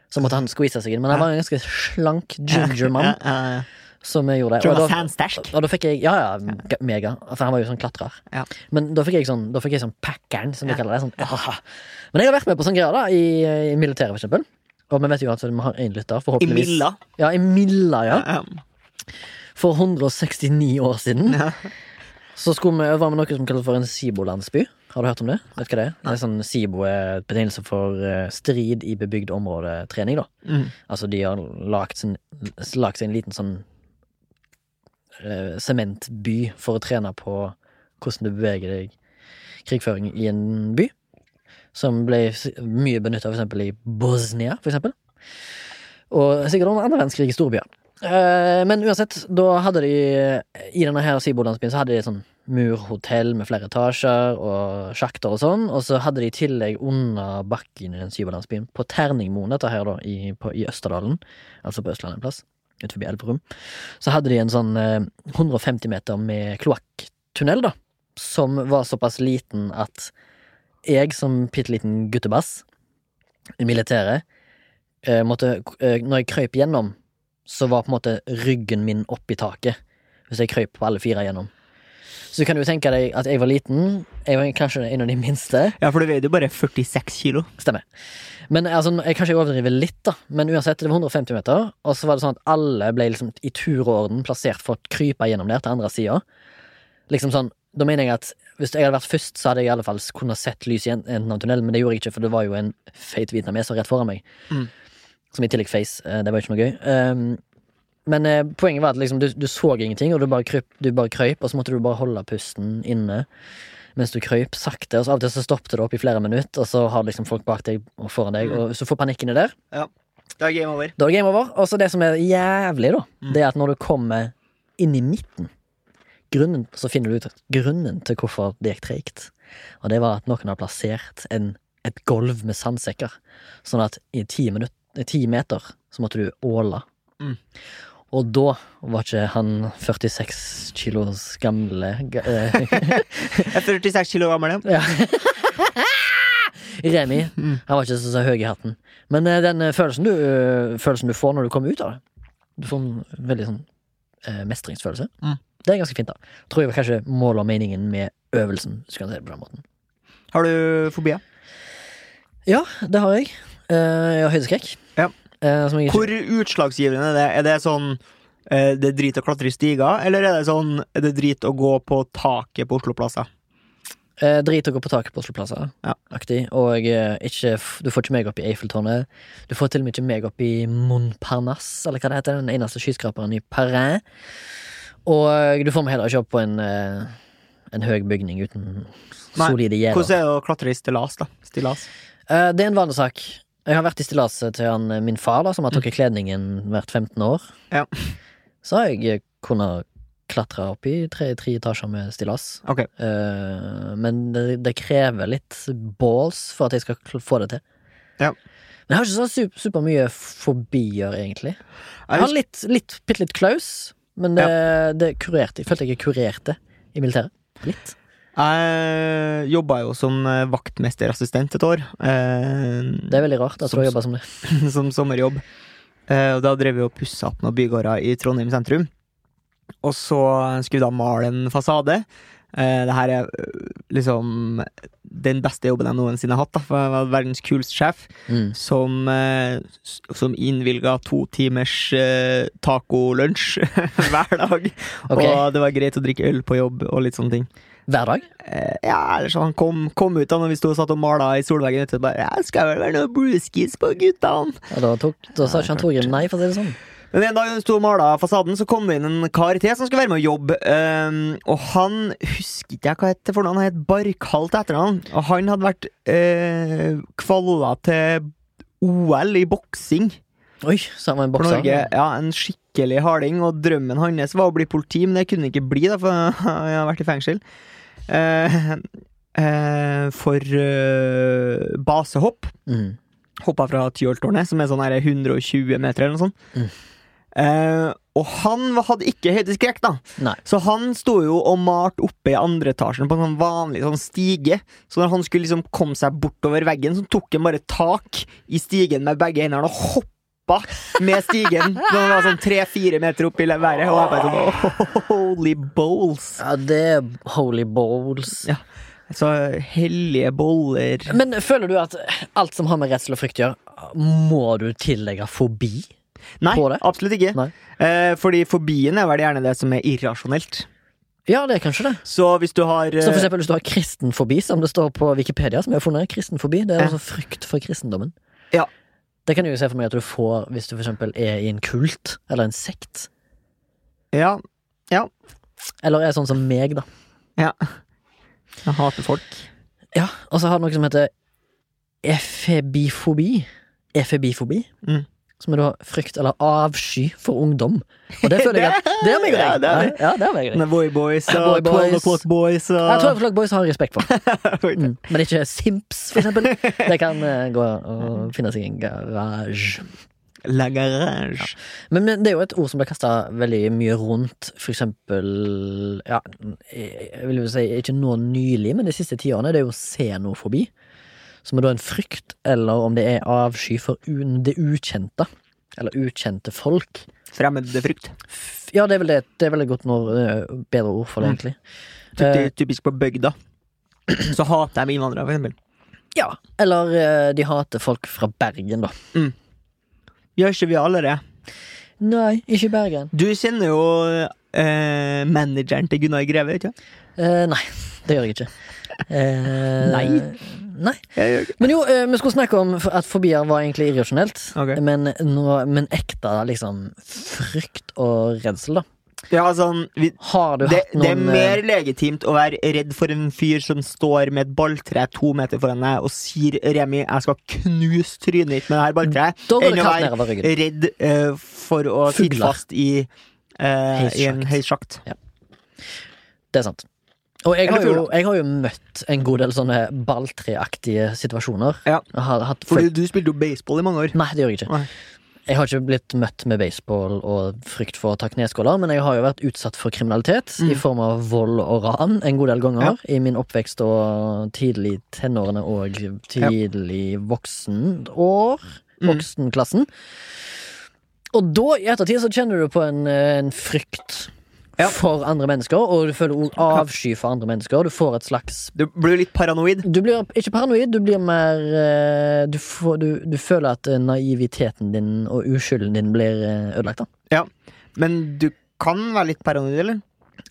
Så måtte han skvise seg inn. Men han var en ganske slank ginger mann Ja, som gjorde det. Tror det var da- og da fikk jeg, ja ja, mega For han var jo sånn klatrer Ja. Men da fikk jeg sånn, da fikk jeg sånn packeren Som de Ja. kaller det sånn. Men jeg har vært med på sånn greier da I, i militæret for eksempel Og vi vet jo at vi har en lytter I Milla. Ja, i Milla, ja Ja. For 169 år siden Ja. Så skulle vi, øve med noe som kalles for en Sibo-landsby Har du hørt om det? Vet hva det er? Det er sånn Sibo er et betegnelse for eh, Strid i bebygd område trening da Mm. Altså de har lagt, seg en liten sånn sementby sementby for å trene på hvordan du beveger deg krigføring i en by. Som ble mye benytta eksempel i Bosnia, for eksempel. Og sikkert under andre verdenskrig i storbyer. Eh, men uansett, da hadde de I denne her Sibo-landsbyen så hadde de et sånn murhotell med flere etasjer og sjakter og sånn, og så hadde de i tillegg under bakken i den Sibo-landsbyen, på Terningmoen, dette her da, i, på, i Østerdalen, altså på Østlandet en plass, ut forbi Elverum, så hadde de en sånn eh, 150 meter med kloakktunnel, da, som var såpass liten at jeg som bitte liten guttebass i militæret eh, måtte eh, Når jeg krøyp gjennom, så var på en måte ryggen min oppi taket. Hvis jeg krøp på alle fire gjennom. Så du kan jo tenke deg at jeg var liten. Jeg var kanskje en av de minste. ja, for du veide jo bare 46 kilo. Stemmer. Men altså, jeg kanskje jeg overdriver litt, da. Men uansett, det var 150 meter. Og så var det sånn at alle ble liksom i tur og orden plassert for å krype gjennom der til andre sida. Liksom sånn, da mener jeg at hvis jeg hadde vært først, så hadde jeg i alle fall kunnet sett lys i en- enden av tunnelen, men det gjorde jeg ikke, for det var jo en feit vietnameser rett foran meg. Mm. Som i tillegg face. eh, Det var ikke noe gøy. Um, men eh, poenget var at liksom, du, du så ingenting, og du bare, kryp, du bare krøyp, og så måtte du bare holde pusten inne mens du krøyp sakte. Og så av og til så stoppet det opp i flere minutter, og så har liksom folk bak deg og foran deg, Mm. og så får panikken der, Da er game over. da er game over. Og så det som er jævlig, da, Mm. det er at når du kommer inn i midten, grunnen, så finner du ut at grunnen til hvorfor det gikk treigt. Og det var at noen har plassert en, et gulv med sandsekker, sånn at i ti, minutt, i ti meter så måtte du åle. Mm. Og da var ikke han 46 kilos gamle eh, Jeg er 46 kilo gammel. ja. ja. Remi, Mm. han var ikke så, så høy i hatten. Men uh, den eh, følelsen du, uh, følelsen du får når du kommer ut av det Du får en veldig sånn uh, mestringsfølelse. Mm. Det er ganske fint, da. Tror jeg var kanskje målet og meningen med øvelsen. Skal du det på den måten. Har du fobier? Ja, det har jeg. Eh, ja, høydeskrekk. Ja. Uh, ikke Hvor utslagsgivende er det? Er det sånn uh, det er drit å klatre i stiger, eller er det sånn er det drit å gå på taket på Oslo Plaza? Uh, drit å gå på taket på Oslo Plaza. Ja. Aktig. Og ikke, du får ikke meg opp i Eiffeltårnet. Du får til og med ikke meg opp i Montparnasse, eller hva det heter. Den eneste skyskraperen i Paris. Og du får meg heller ikke opp på en, en høy bygning uten Nei, solide gjerder. Hvordan er det å klatre i stillas, da? Stillas? Det er en vanesak. Jeg har vært i stillaset til han, eh, min far, da, som har tatt kledningen hvert 15 år. Ja. Så har jeg eh, kunnet klatre opp i tre, tre etasjer med stillas. Okay. Uh, men det, det krever litt balls for at jeg skal få det til. Ja. Men jeg har ikke så super, super mye fobier, egentlig. Jeg har litt, litt, bitte litt klaus, men det, det kurerte Jeg følte jeg kurerte i militæret. Litt. Jeg jobba jo som eh, vaktmesterassistent et år. eh, Det er veldig rart at Som- du har jobba som det. som sommerjobb. Eh, og da drev vi og pussa opp noen bygårder i Trondheim sentrum. Og så skulle vi da male en fasade. Eh, det her er liksom den beste jobben jeg noensinne har hatt. Da, for jeg var verdens kuleste sjef. Mm. Som, som innvilga to timers eh, tacolunsj hver dag. Okay. Og det var greit å drikke øl på jobb og litt sånne ting. Hver dag? Eh, ja, eller sånn, han kom, kom ut da når vi sto og satt og mala i solveggen og Bare, ja, skal vel være noe brewskis på guttene. Ja, da, tok, da sa ikke han Torgrim nei, for å si det sånn. Men en dag hun sto og mala fasaden, så kom det inn en kar til som skulle være med og jobbe. Um, og han husker ikke jeg hva het for noe, han het Barkhall til etternavn. Og han hadde vært uh, kvalla til OL i boksing Oi, så han var en bokser. Ja, En skikkelig harding, og drømmen hans var å bli politi, men det kunne han ikke bli, da, for han har vært i fengsel. Eh, eh, for eh, basehopp. Mm. Hoppa fra Tyholttårnet, som er sånn her 120 meter eller noe sånt. Mm. Eh, og han hadde ikke høydeskrekk, da. Nei. Så han sto jo og malte oppe i andre etasjen på en sånn vanlig sånn stige. Så når han skulle liksom komme seg bortover veggen, så tok han bare tak i stigen med begge hendene og hoppa med stigen. Når han var sånn tre-fire meter opp i været. Og jeg bare sånn Holy bowls! Ja, det er holy bowls. Ja. Så hellige boller. Men føler du at alt som har med redsel og frykt å gjøre, må du tillegge fobi? Nei, absolutt ikke. Nei. Eh, fordi fobien er vel gjerne det som er irrasjonelt. Ja, det er kanskje det. Så hvis du har eh, Så for eksempel hvis du har kristenfobi, som det står på Wikipedia, som jeg har funnet, kristenfobi, det er altså frykt for kristendommen. Ja. Det kan jeg jo se for meg at du får hvis du for eksempel er i en kult, eller en sekt. Ja, Ja. Eller er sånn som meg, da. Ja. jeg hater folk. Ja, og så har du noe som heter efebifobi. Efebifobi. Mm. Som er da frykt eller avsky for ungdom. Og det føler jeg at Det er meg og Ja, det er det. Ja, det er meg og deg. Boy Boys og Boy Boys. 12 O'Clock Boys og Jeg tror O'Clock Boys har jeg respekt for. Mm. Men ikke Simps, for eksempel. Det kan eh, gå og finne seg en garasje. La Garage. Men, men det er jo et ord som blir kasta veldig mye rundt, for eksempel Ja, jeg vil jo si ikke nå nylig, men de siste ti årene. Det er jo xenofobi. Som er da en frykt, eller om det er avsky for det ukjente. Eller ukjente folk. Fremmedfrykt. F- Ja, det er vel det. Det er vel et godt når, eh, bedre ord for det, Mm. egentlig. Mm. Uh, Typisk på bygda. Så hater de innvandrere, for eksempel. ja. Eller uh, de hater folk fra Bergen, da. Gjør ikke vi alle det? Nei, ikke Bergen. Du kjenner jo uh, manageren til Gunnar Greve, ikke sant? Uh, nei, det gjør jeg ikke. Nei? Nei. Men jo, eh, vi skulle snakke om at fobier var egentlig irrasjonelt. Okay. Men, nå, men ekte liksom frykt og redsel, da. Ja, sånn, vi, Har du det, det er mer eh, legitimt å være redd for en fyr som står med et balltre to meter foran deg og sier 'Remi, jeg skal knuse trynet ditt med det her balltreet', enn å være redd uh, for å sitte fast i, uh, i en høysjakt. Ja. Det er sant. Og jeg har, jo, jeg har jo møtt en god del sånne balltreaktige situasjoner. Ja. Har hatt Fordi du spilte jo baseball i mange år. Nei, det gjør jeg ikke. Nei. Jeg har ikke blitt møtt med baseball og frykt for å ta kneskåler, men jeg har jo vært utsatt for kriminalitet Mm. i form av vold og ran en god del ganger i min oppvekst og tidlig tenårene og tidlig voksenår. Mm. Voksenklassen. Og da, i ettertid, så kjenner du på en, en frykt Ja. for andre mennesker, og du føler også avsky for andre mennesker. Du får et slags Du blir litt paranoid. du blir ikke paranoid, du blir mer eh, Du, får, du, du føler at eh, naiviteten din og uskylden din blir eh, ødelagt. da Men du kan være litt paranoid, eller?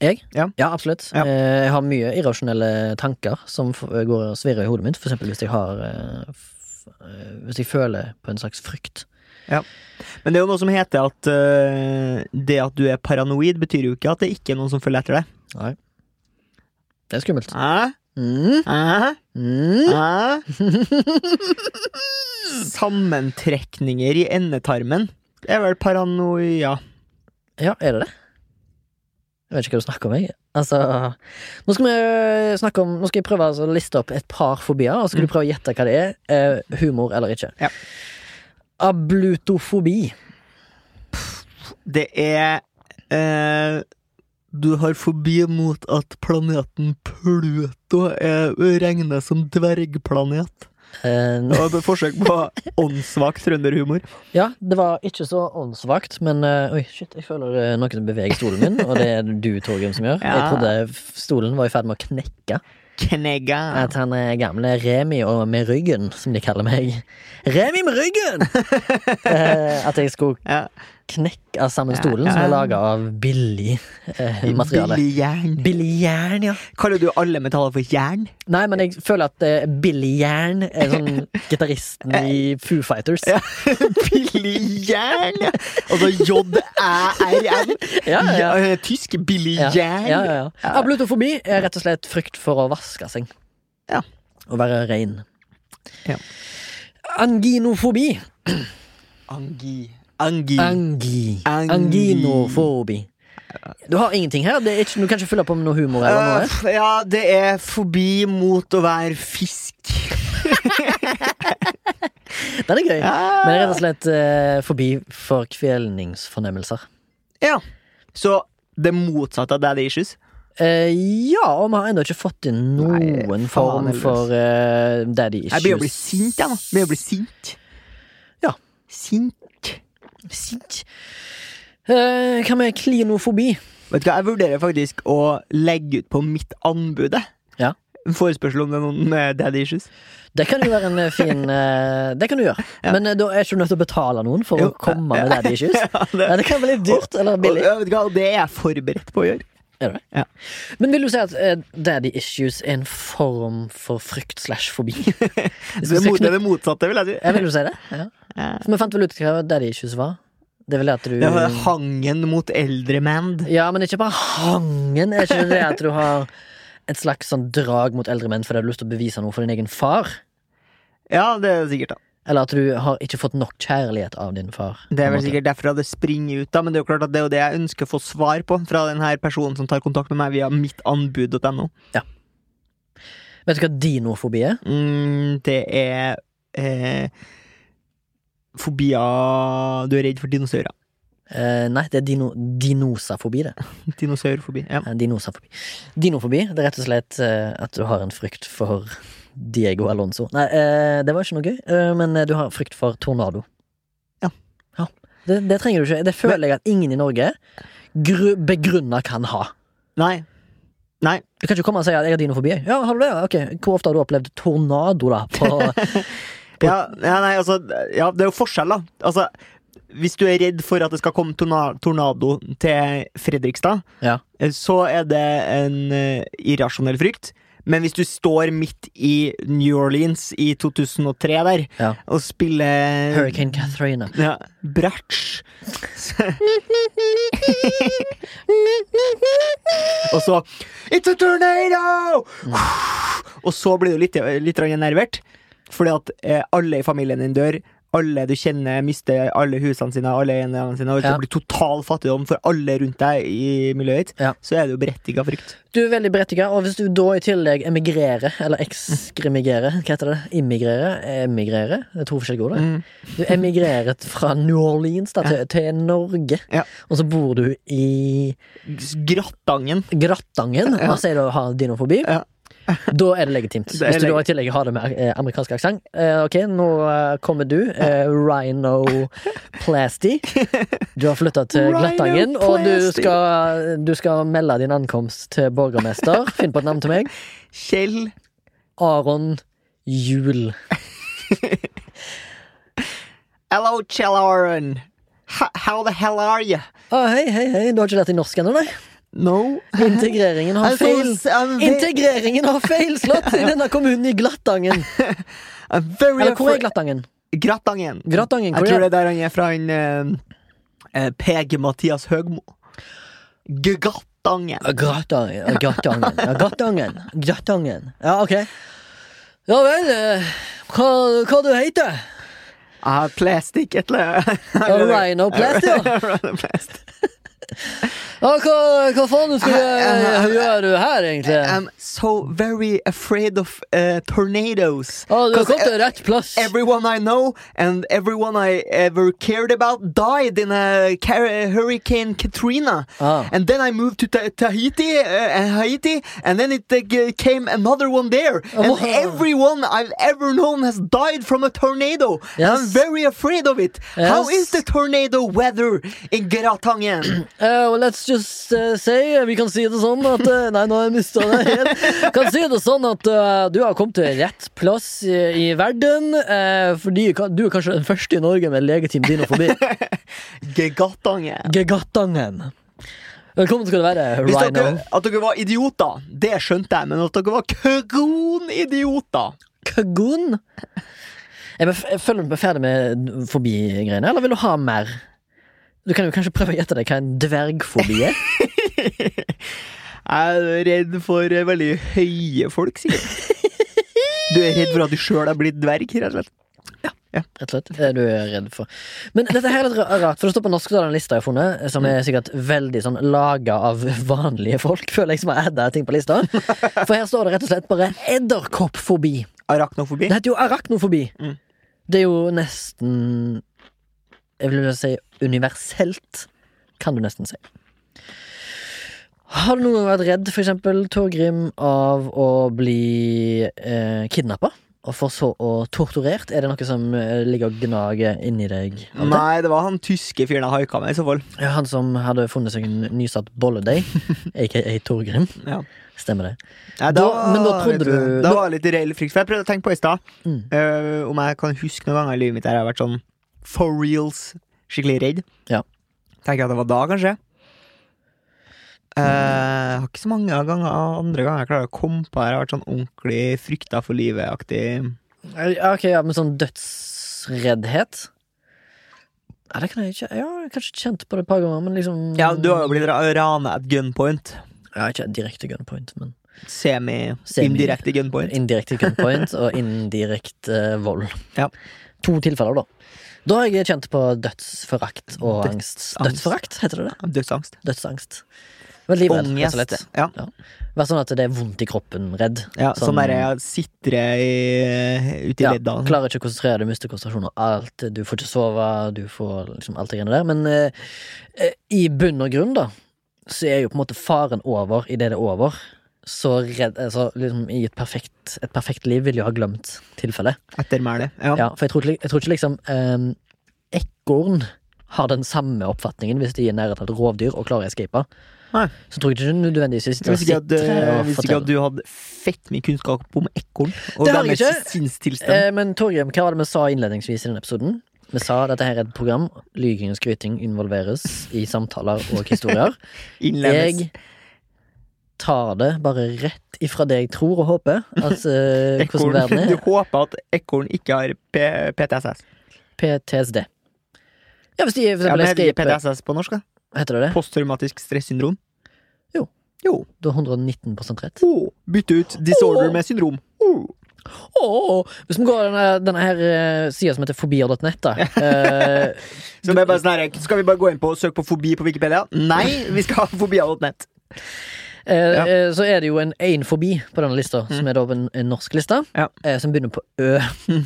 Jeg? Ja. absolutt. Ja. Jeg har mye irrasjonelle tanker som går og svirrer i hodet mitt. For eksempel hvis jeg har Hvis jeg føler på en slags frykt. Men det er jo noe som heter at uh, det at du er paranoid, betyr jo ikke at det ikke er noen som følger etter deg. Nei. Det er skummelt. Hæ? Mm. Hæ? Mm. Hæ? Sammentrekninger i endetarmen. Det er vel paranoia. Ja, er det det? Jeg vet ikke hva du snakker om, jeg. Altså Nå skal vi snakke om Nå skal jeg prøve altså å liste opp et par fobier, og så skal du prøve å gjette hva det er. Eh, humor eller ikke. Ja. Ablutofobi. Det er eh, Du har fobi mot at planeten Pluto er regnes som dvergplanet. Uh, Det var et forsøk på åndssvak trønderhumor. ja, det var ikke så åndssvakt, men uh, Oi, shit, jeg føler eh, noen som beveger stolen min, og det er du, Torgrim, som gjør. Ja. Jeg trodde stolen var i ferd med å knekke. Knegga. At han er gamle Remi og med ryggen, som de kaller meg. Remi med ryggen! eh, at jeg skulle Ja. Knekke sammen stolen, som er laga av billig eh, materiale. Billig jern. Billig jern, ja. Kaller du alle metaller for jern? Nei, men jeg føler at eh, billig Jern er sånn gitaristen i Foo Fighters. Ja. Billig jern! ja. Altså J-æ-r-n. Ja, ja, ja. Ja, Tysk billig jern. ja, ja, ja. Ablutofobi er rett og slett frykt for å vaske seg. Ja. Å være rein. Ja. Anginofobi. Angi. Angi. Angi. Angi. Anginofobi. Du har ingenting her? Det er ikke, du kan ikke fylle på med noe humor? eller noe? Uh, ja, det er fobi mot å være fisk. Den er gøy. Ja. Men det er rett og slett uh, fobi for kvelningsfornemmelser. Ja. Så det motsatte av daddy issues. Uh, ja, og vi har ennå ikke fått inn noen Nei, form for uh, daddy issues. Jeg begynner å bli sint, jeg nå. Begynner å bli sint. Ja. Sint. Sint. Eh, hva med klinofobi? Vet du hva, jeg vurderer faktisk å legge ut på mitt anbud. Ja. En forespørsel om det er noen daddy issues. Det kan jo være en eh, fin eh, Det kan du gjøre. Ja. Men eh, da er ikke du nødt til å betale noen for Jo. å komme med daddy issues. Ja, det, Ja, det kan være litt dyrt eller billig. Og, vet du hva, og det er jeg forberedt på å gjøre. Er det? Ja. Men vil du si at eh, daddy issues er en form for frykt slash fobi? Det er, det er det motsatte, vil jeg si. Ja, vil du si det? Ja. Ja. For vi fant vel ut hva daddy issues var. Det er vel det at du Det er hangen mot eldre menn. Ja, men ikke bare hangen. Er ikke det at du har et slags sånn drag mot eldre menn fordi du har lyst til å bevise noe for din egen far? Ja, det er sikkert. da Eller at du har ikke fått nok kjærlighet av din far? Det er vel sikkert derfor det springer ut, da men det er jo klart at det er jo det jeg ønsker å få svar på fra den her personen som tar kontakt med meg via mittanbud.no. Vet du hva dinofobi er? Mm, det er eh, Fobier Du er redd for dinosaurer. Eh, nei, det er dino, dinosafobi, det. Dinosaurfobi. Ja. Eh, Dinosafobi. Dinofobi det er rett og slett eh, at du har en frykt for Diego Alonso. Nei, eh, det var ikke noe gøy, eh, men du har frykt for tornado. Ja. ja. Det, det trenger du ikke. Det føler jeg at ingen i Norge gru, begrunna kan ha. Nei. Nei. Du kan ikke komme og si at jeg har dinofobi. Ja, har du det? Ok, Hvor ofte har du opplevd tornado, da? På, Ja, nei, altså Ja, det er jo forskjell, da. Altså, hvis du er redd for at det skal komme tornado til Fredrikstad, Ja. eh, så er det en eh, irrasjonell frykt. Men hvis du står midt i New Orleans i 2003 der Ja. og spiller Hurricane Catherine. Ja, Bratsj. Og så It's a tornado! Og så blir du litt, litt nervert. Fordi at eh, alle i familien din dør. Alle du kjenner, mister alle husene sine, alle eiendommene sine. Og Ja. blir total fattigdom for alle rundt deg i miljøet ditt. Ja. Så er det jo berettiga frykt. Du er veldig berettiga, og hvis du da i tillegg emigrerer, eller ekskrimigerer, hva heter det? Immigrere? Emigrere? Det er to forskjellige ord, det. Mm. Du emigrerer fra New Orleans da, til, til Norge, Ja. og så bor du i Grattangen. Grattangen, og sier du har dinofobi. Ja. Da er det legitimt. Det er Hvis du da i tillegg har det med eh, amerikansk aksent. Eh, ok, nå eh, kommer du. Eh, Rhinoplasty. Du har flytta til Glattangen, og du skal, du skal melde din ankomst til borgermester. Finn på et navn til meg. Kjell. Aron Jul. Hello, Kjell Aron. How, how the hell are you? Ah, hei, hei, hei. Du har ikke lært deg norsk ennå, nei? No. Integreringen har feil. Integreringen har feilslått i denne kommunen i Glattangen. Eller hvor er Glattangen? Grattangen. Grattangen, Jeg tror det er der han er fra, han eh, eh, PG Mathias Høgmo. Grattangen. Grattangen. Grattangen. Grattangen. Grattangen. Ja, ok. Ja vel. eh, Hva, hva du heter Ah, plastic, et eller annet. Rhino Plast, ja. Rhino Plast. Ja, hva, hva faen skal du gjøre du her, egentlig? I'm so very afraid of uh, tornadoes. Ah, du har kommet til rett plass. Everyone I know and everyone I ever cared about died in a Hurricane Katrina. Ah. And then I moved to Tahiti, uh, Haiti, and then it uh, came another one there. And Oh. everyone I've ever known has died from a tornado. Yes. I'm very afraid of it. How is the tornado weather in Gratangen? Eh, well, let's just uh, say Vi kan si det sånn at uh, Nei, nå har jeg mista det helt. Kan si det sånn at eh, du har kommet til rett plass i, i verden. eh, fordi du er kanskje den første i Norge med legitim dinofobi. Gegattangen. Gegattangen. Velkommen skal du være, Rhino. dere, at dere var idioter, det skjønte jeg, men at dere var køgonidioter Kagun? Jeg, jeg føler meg ferdig med fobi-greiene, eller vil du ha mer? Du kan jo kanskje prøve å gjette deg hva en dvergfobi er? Jeg er redd for eh, veldig høye folk, sikkert. Du er redd for at du sjøl har blitt dverg, rett og slett. Ja, Rett og slett. Det er du redd for. Men dette her er litt rart, for det står på norsk, da, den lista jeg har funnet, som er sikkert veldig sånn laga av vanlige folk, føler jeg, som har adda ting på lista. For her står det rett og slett bare edderkoppfobi. Arachnofobi. Det heter jo arachnofobi. Mm. Det er jo nesten Jeg vil jo si universelt, kan du nesten si. Har du noen gang vært redd, for eksempel, Torgrim, av å bli eh, kidnappa? Og for så å torturert? Er det noe som eh, ligger og gnager inni deg? Nei, det var han tyske fyren jeg haika med, i så fall. Ja, Han som hadde funnet seg en nysatt bolledeig, aka Torgrim. Ja. Stemmer det. Ja, Da- men da trodde du- Da var det litt reell frykt. For jeg prøvde å tenke på i stad Mm. uh, om jeg kan huske noen ganger i livet mitt der jeg har vært sånn for reals skikkelig redd. Ja. Tenker at det var da, kanskje. Eh, jeg har ikke så mange ganger andre ganger jeg klarer å komme på det. jeg har vært sånn ordentlig frykta for livet-aktig. Ok, ja, Men sånn dødsreddhet? Ja, det kan jeg ikke jeg har kanskje kjent på det et par ganger, men liksom Ja, du har jo blitt ra- rana at gunpoint. Ja, ikke direkte gunpoint, men Semi, Semi. indirekte gunpoint. indirekte gunpoint og indirekte vold. Ja. To tilfeller, da. Da har jeg kjent på dødsforakt og angst. Dødsforakt, heter det det? Dødsangst. Dødsangst. Rett og slett. Ångest. Ja. Vær sånn at det er vondt i kroppen, redd. ja Sånn- sånn derre sitre i- ute i Ja, leddene. klarer ikke å konsentrere deg, mister konsentrasjon og alt. Du får ikke sove, du får liksom alt det greiene der. Men eh, eh, i bunn og grunn, da, så er jo på en måte faren over idet det er over. Så redd altså, liksom, I et perfekt, et perfekt liv vil jo ha glemt tilfellet. Ettermæle. Ja. Ja, for jeg tror, jeg tror ikke liksom um, Ekorn har den samme oppfatningen hvis de er nære et rovdyr og klarer å escape. Nei. Så tror jeg ikke nødvendigvis Jeg visste ikke, at, sitter eh, visste ikke at du hadde fett mye kunnskap om ekorn og Det jeg deres sinnstilstand. Eh, men Torgrim, hva var det vi sa innledningsvis i denne episoden? Vi sa at dette her er et program. Lyging og skryting involveres i samtaler og historier. Jeg tar det bare rett ifra det jeg tror og håper. Altså, hvordan verden er. Du er. håper at ekorn ikke har P PTSS. PTSD. Ja, hvis de for Ja, eksempel men heter escape PTSS på norsk? da? Heter det det? Posttraumatisk stressyndrom? Jo. Jo. Du har 119 rett. Oh, bytte ut disorder oh. med syndrom. Oh. Oh, hvis vi går denne, denne her eh, sida som heter fobier.net, da. Så er bare sånn her, Skal vi bare gå inn på og søke på fobi på Wikipedia? Nei, vi skal ha fobia.net. eh, Ja. eh, så er det jo en én fobi på denne lista, som er da en, en norsk liste, Ja. eh, som begynner på Ø.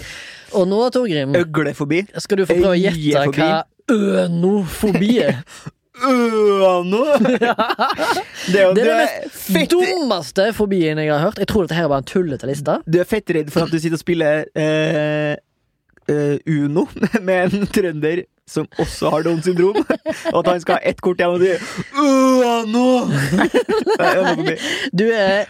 Og nå, Torgrim, Øglefobi. skal du få prøve å gjette hva ønofobi er. Øno! Det er jo Det er den mest fett dummeste fobien jeg har hørt. Jeg tror dette her var en tullete liste. Du er fettredd for at du sitter og spiller eh, eh, Uno med en trønder som også har Downs syndrom, og at han skal ha ett kort igjen, og si nå! Er. Du er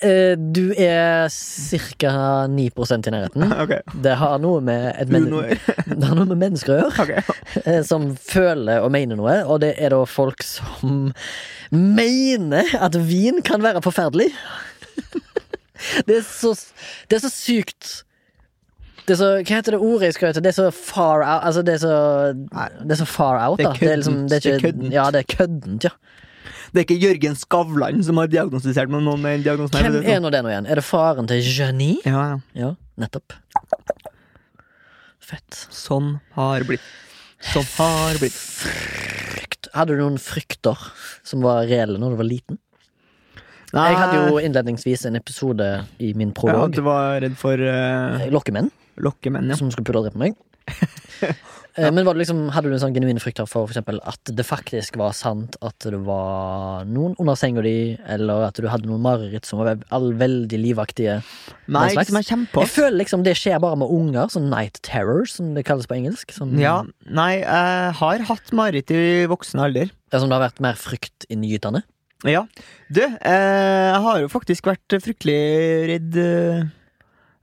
eh, Du er ca. 9% i nærheten. Okay. Det har noe med et men Det har noe med mennesker å gjøre. Ok. eh, som føler og mener noe, og det er da folk som mener at vin kan være forferdelig. Det er så, det er så sykt det er så, Hva heter det ordet jeg skal hete? Det er så far out Altså, det er så Det er så far out, da. Det er liksom, det er køddent. Ja, det er køddent, ja. Det er ikke Jørgen Skavlan som har diagnostisert med noen med diagnosen. Hvem er nå det nå igjen? Er det faren til Jeannie? Ja, ja. Ja, nettopp. Fett. Sånn har blitt. Sånn har blitt. Frykt. Hadde du noen frykter som var reelle når du var liten? Nei, Jeg hadde jo innledningsvis en episode i min ja, prolog. Du var redd for uh, Lokkemenn lokkemenn, ja. som skulle pulle og drepe meg. ja. Men var det liksom, hadde du en sånn genuin frykt for for eksempel at det faktisk var sant at det var noen under senga di, eller at du hadde noen mareritt som var all veldig livaktige? Nei, ikke som jeg kommer på. Jeg føler liksom det skjer bare med unger, sånn night terror, som det kalles på engelsk. Sånn, Ja, nei, jeg har hatt mareritt i voksen alder. Det er som det har vært mer fryktinngytende. Ja. Du, eh, jeg har jo faktisk vært fryktelig redd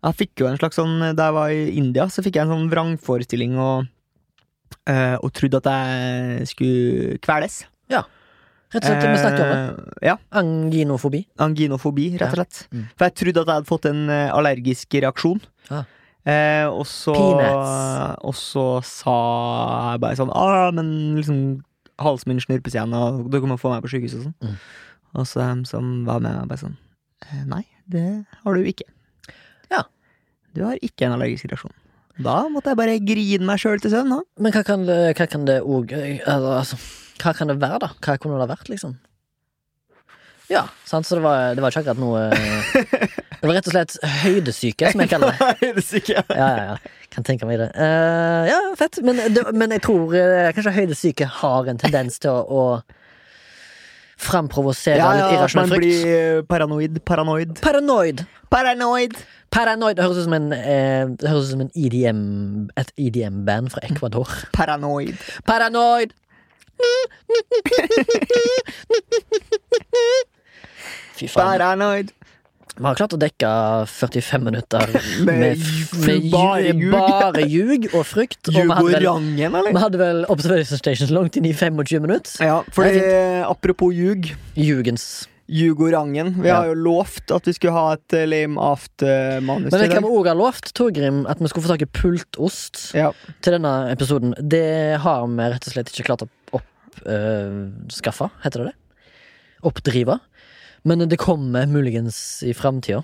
Jeg fikk jo en slags sånn Da jeg var i India, så fikk jeg en sånn vrangforestilling og, uh, og trodde at jeg skulle kveles. Rett og slett, vi snakket om det. Eh, Ja. Anginofobi. Anginofobi, rett og slett. Mm. For jeg trodde at jeg hadde fått en eh, allergisk reaksjon. Ja. Eh, og så. Og så sa jeg bare sånn ah, men liksom halsen min snurpes igjen, og dere må få meg på sykehus og sånn. Mm. Og så de som var med, bare sånn Nei, det har du ikke. Du har ikke en allergisk reaksjon. Da måtte jeg bare grine meg sjøl til søvn. Men hva kan det, hva kan det òg altså, Hva kan det være, da? Hva kunne det ha vært, liksom? Ja, sant, så det var, det var ikke akkurat noe Det var rett og slett høydesyke, som jeg kaller det. høydesyke, Ja, ja, ja. Kan tenke meg det. Uh, ja, fett. Men, det, men jeg tror eh, kanskje høydesyke har en tendens til å, å framprovosere Ja, litt ja, at irrasjonell man blir eh, paranoid. Paranoid. Paranoid. Paranoid! Paranoid det høres ut som en, eh, ut som en EDM, et EDM-band fra Ecuador. Paranoid. Paranoid! Fy faen. Paranoid. Vi har klart å dekke 45 minutter Med med, bare ljug, bare ljug og frykt. Og vi hadde vel, vi hadde vel Observation Stations langt inn i 25 minutter. Ja, fordi apropos ljug. Jugens. Jugorangen. Vi har jo lovt at vi skulle ha et eh, lame aft-manus Men det kan vi òg ha lovt, Torgrim, at vi skulle få tak i pultost Ja. til denne episoden. Det har vi rett og slett ikke klart å oppskaffe, heter det det? Oppdrive. Men det kommer muligens i framtida.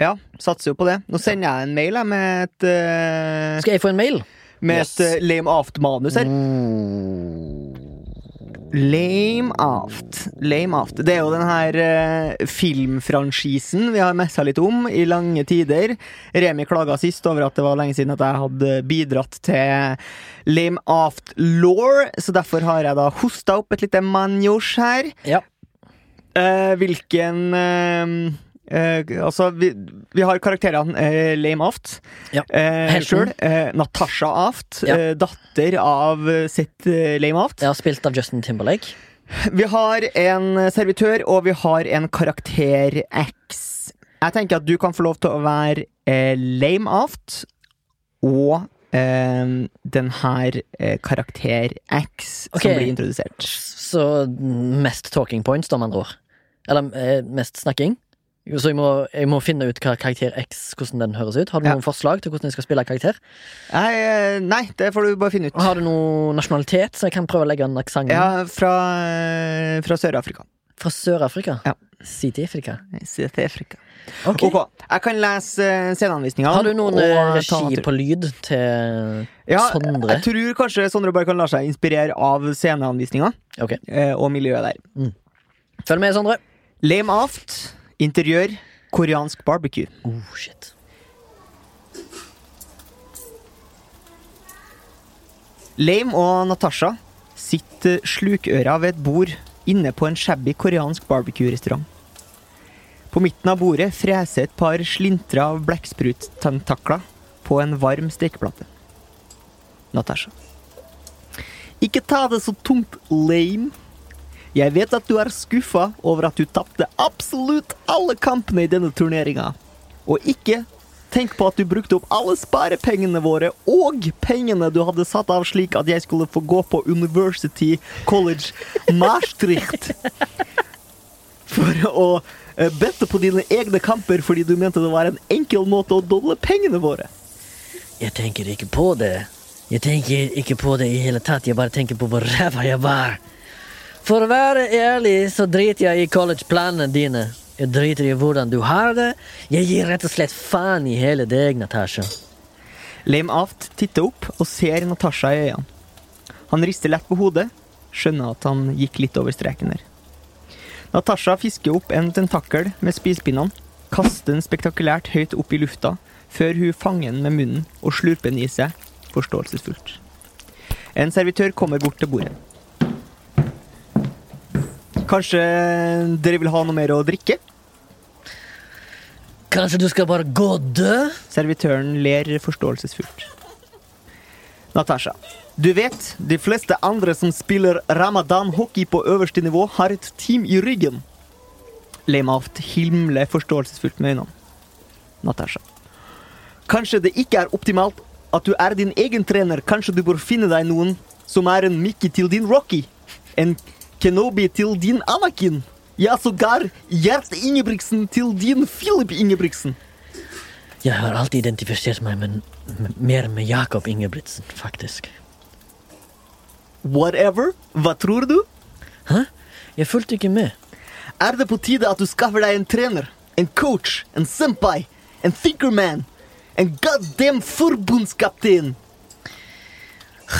ja, satser jo på det. Nå sender jeg en mail jeg, med et, øh, Skal jeg få en mail? med Yes. et eh, lame aft-manus her. Mm. Lame aft. Lame aft. Det er jo den her uh, filmfranchisen vi har messa litt om i lange tider. Remi klaga sist over at det var lenge siden at jeg hadde bidratt til lame aft law, så derfor har jeg da hosta opp et lite manjosj her. Ja. Uh, hvilken eh, eh, altså, vi, vi har karakterene eh, Lame Aft. Ja. Eh, Sjøl. Eh, Natasha Aft. Ja. Eh, datter av eh, sitt eh, Lame Aft. Ja, spilt av Justin Timberlake. Vi har en servitør, og vi har en karakter X. Jeg tenker at du kan få lov til å være Lame Aft og den her karakter X som blir introdusert. Så mest talking points, da, med andre ord. Eller mest snakking. Så jeg må, jeg må finne ut hva karakter X hvordan den høres ut. Har du Ja. noen forslag til hvordan jeg skal spille karakter? Nei, eh, nei, det får du bare finne ut. Har du noen nasjonalitet, så jeg kan prøve å legge en aksent Ja, fra, eh, fra Sør-Afrika. fra Sør-Afrika? Ja. Syd-Afrika? Sør-Afrika. Ok. Ok, jeg kan lese eh, sceneanvisninga. Har du noen regi på lyd til ja, Sondre? Jeg tror kanskje Sondre bare kan la seg inspirere av sceneanvisninga Ok, eh, og miljøet der. Følg med, Sondre. Lame aft, interiør, koreansk barbecue. Oh, shit. Lame og Natasha sitter slukøra ved et bord inne på en shabby koreansk barbecue-restaurant. På midten av bordet freser et par slintre av blekkspruttentakler på en varm stekeplate. Natasha. Ikke ta det så tungt, lame. Jeg vet at du er skuffa over at du tapte absolutt alle kampene i denne turneringa. Og ikke tenk på at du brukte opp alle sparepengene våre og pengene du hadde satt av slik at jeg skulle få gå på University College Maastricht. For å eh, bette på dine egne kamper fordi du mente det var en enkel måte å doble pengene våre. Jeg tenker ikke på det. Jeg tenker ikke på det i hele tatt. Jeg bare tenker på hvor ræva jeg var. For å være ærlig så driter jeg i collegeplanene dine. Jeg driter i hvordan du har det. Jeg gir rett og slett faen i hele deg, Natasha. Lame Aft titter opp og ser Natasha i øynene. Han rister lett på hodet, skjønner at han gikk litt over streken der. Natasha fisker opp en tentakkel med spisepinnene, kaster den spektakulært høyt opp i lufta, før hun fanger den med munnen og slurper den i seg, forståelsesfullt. En servitør kommer bort til bordet. Kanskje dere vil ha noe mer å drikke? Kanskje du skal bare gå og dø? Servitøren ler forståelsesfullt. Natasha, du vet, de fleste andre som spiller ramadan-hockey på øverste nivå, har et team i ryggen. Lemaft himler forståelsesfullt med øynene. Natasha. Kanskje det ikke er optimalt at du er din egen trener. Kanskje du bør finne deg noen som er en Mickey til din Rocky. En Kenobi til din Anakin. Ja, sågar Gjert Ingebrigtsen til din Philip Ingebrigtsen. Jeg har alltid identifisert meg med, med, mer med Jakob Ingebrigtsen, faktisk. Whatever. Hva tror du? Hæ? Jeg fulgte ikke med. Er det på tide at du skaffer deg en trener, en coach, en senpai, en thinkerman, en goddamn forbundskaptein?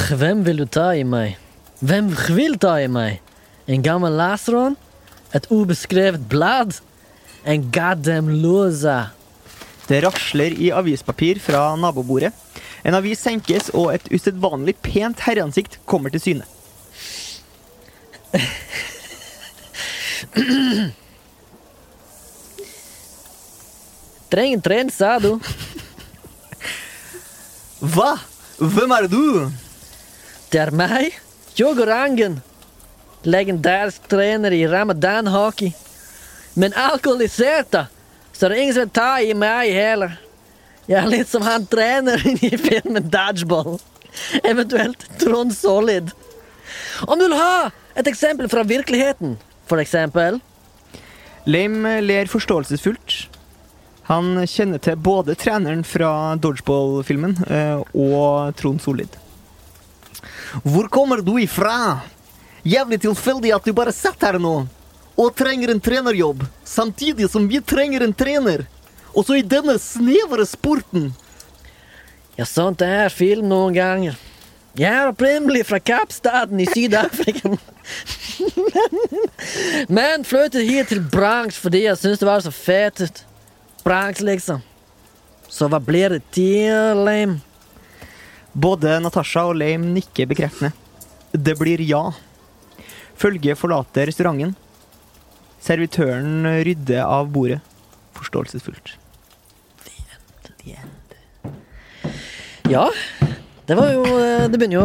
Hvem vil du ta i meg? Hvem vil ta i meg? En gammel laseron? Et ubeskrevet blad? En goddamn loser. Det rasler i avispapir fra nabobordet. En avis senkes, og et usedvanlig pent herreansikt kommer til syne. Trenger tren, sa du. Hva? Hvem er du? Det er meg, Jogo Rangen. Legendarisk trener i ramadan-hockey. Men alkoholisert, da. Så det er ingen som vil ta i meg heller. Jeg er litt som han treneren i filmen Dodgeball. Eventuelt Trond Solid. Om du vil ha et eksempel fra virkeligheten, for eksempel Leim ler forståelsesfullt. Han kjenner til både treneren fra Dodgeball-filmen eh, og Trond Solid. Hvor kommer du ifra? Jævlig tilfeldig at du bare sitter her nå og trenger en trenerjobb, samtidig som vi trenger en trener. Også i denne snevre sporten. Ja, sånt er film noen ganger. Jeg er opprinnelig fra Kappstaden i Syd-Afrika. men, men flyttet hit til Bronx fordi jeg syntes det var så fett ut. Bronx, liksom. Så hva blir det til, Lame? Både Natasha og Lame nikker bekreftende. Det blir ja. Følget forlater restauranten. Servitøren rydder av bordet. Forståelsesfullt. Ja, det var jo Det begynner jo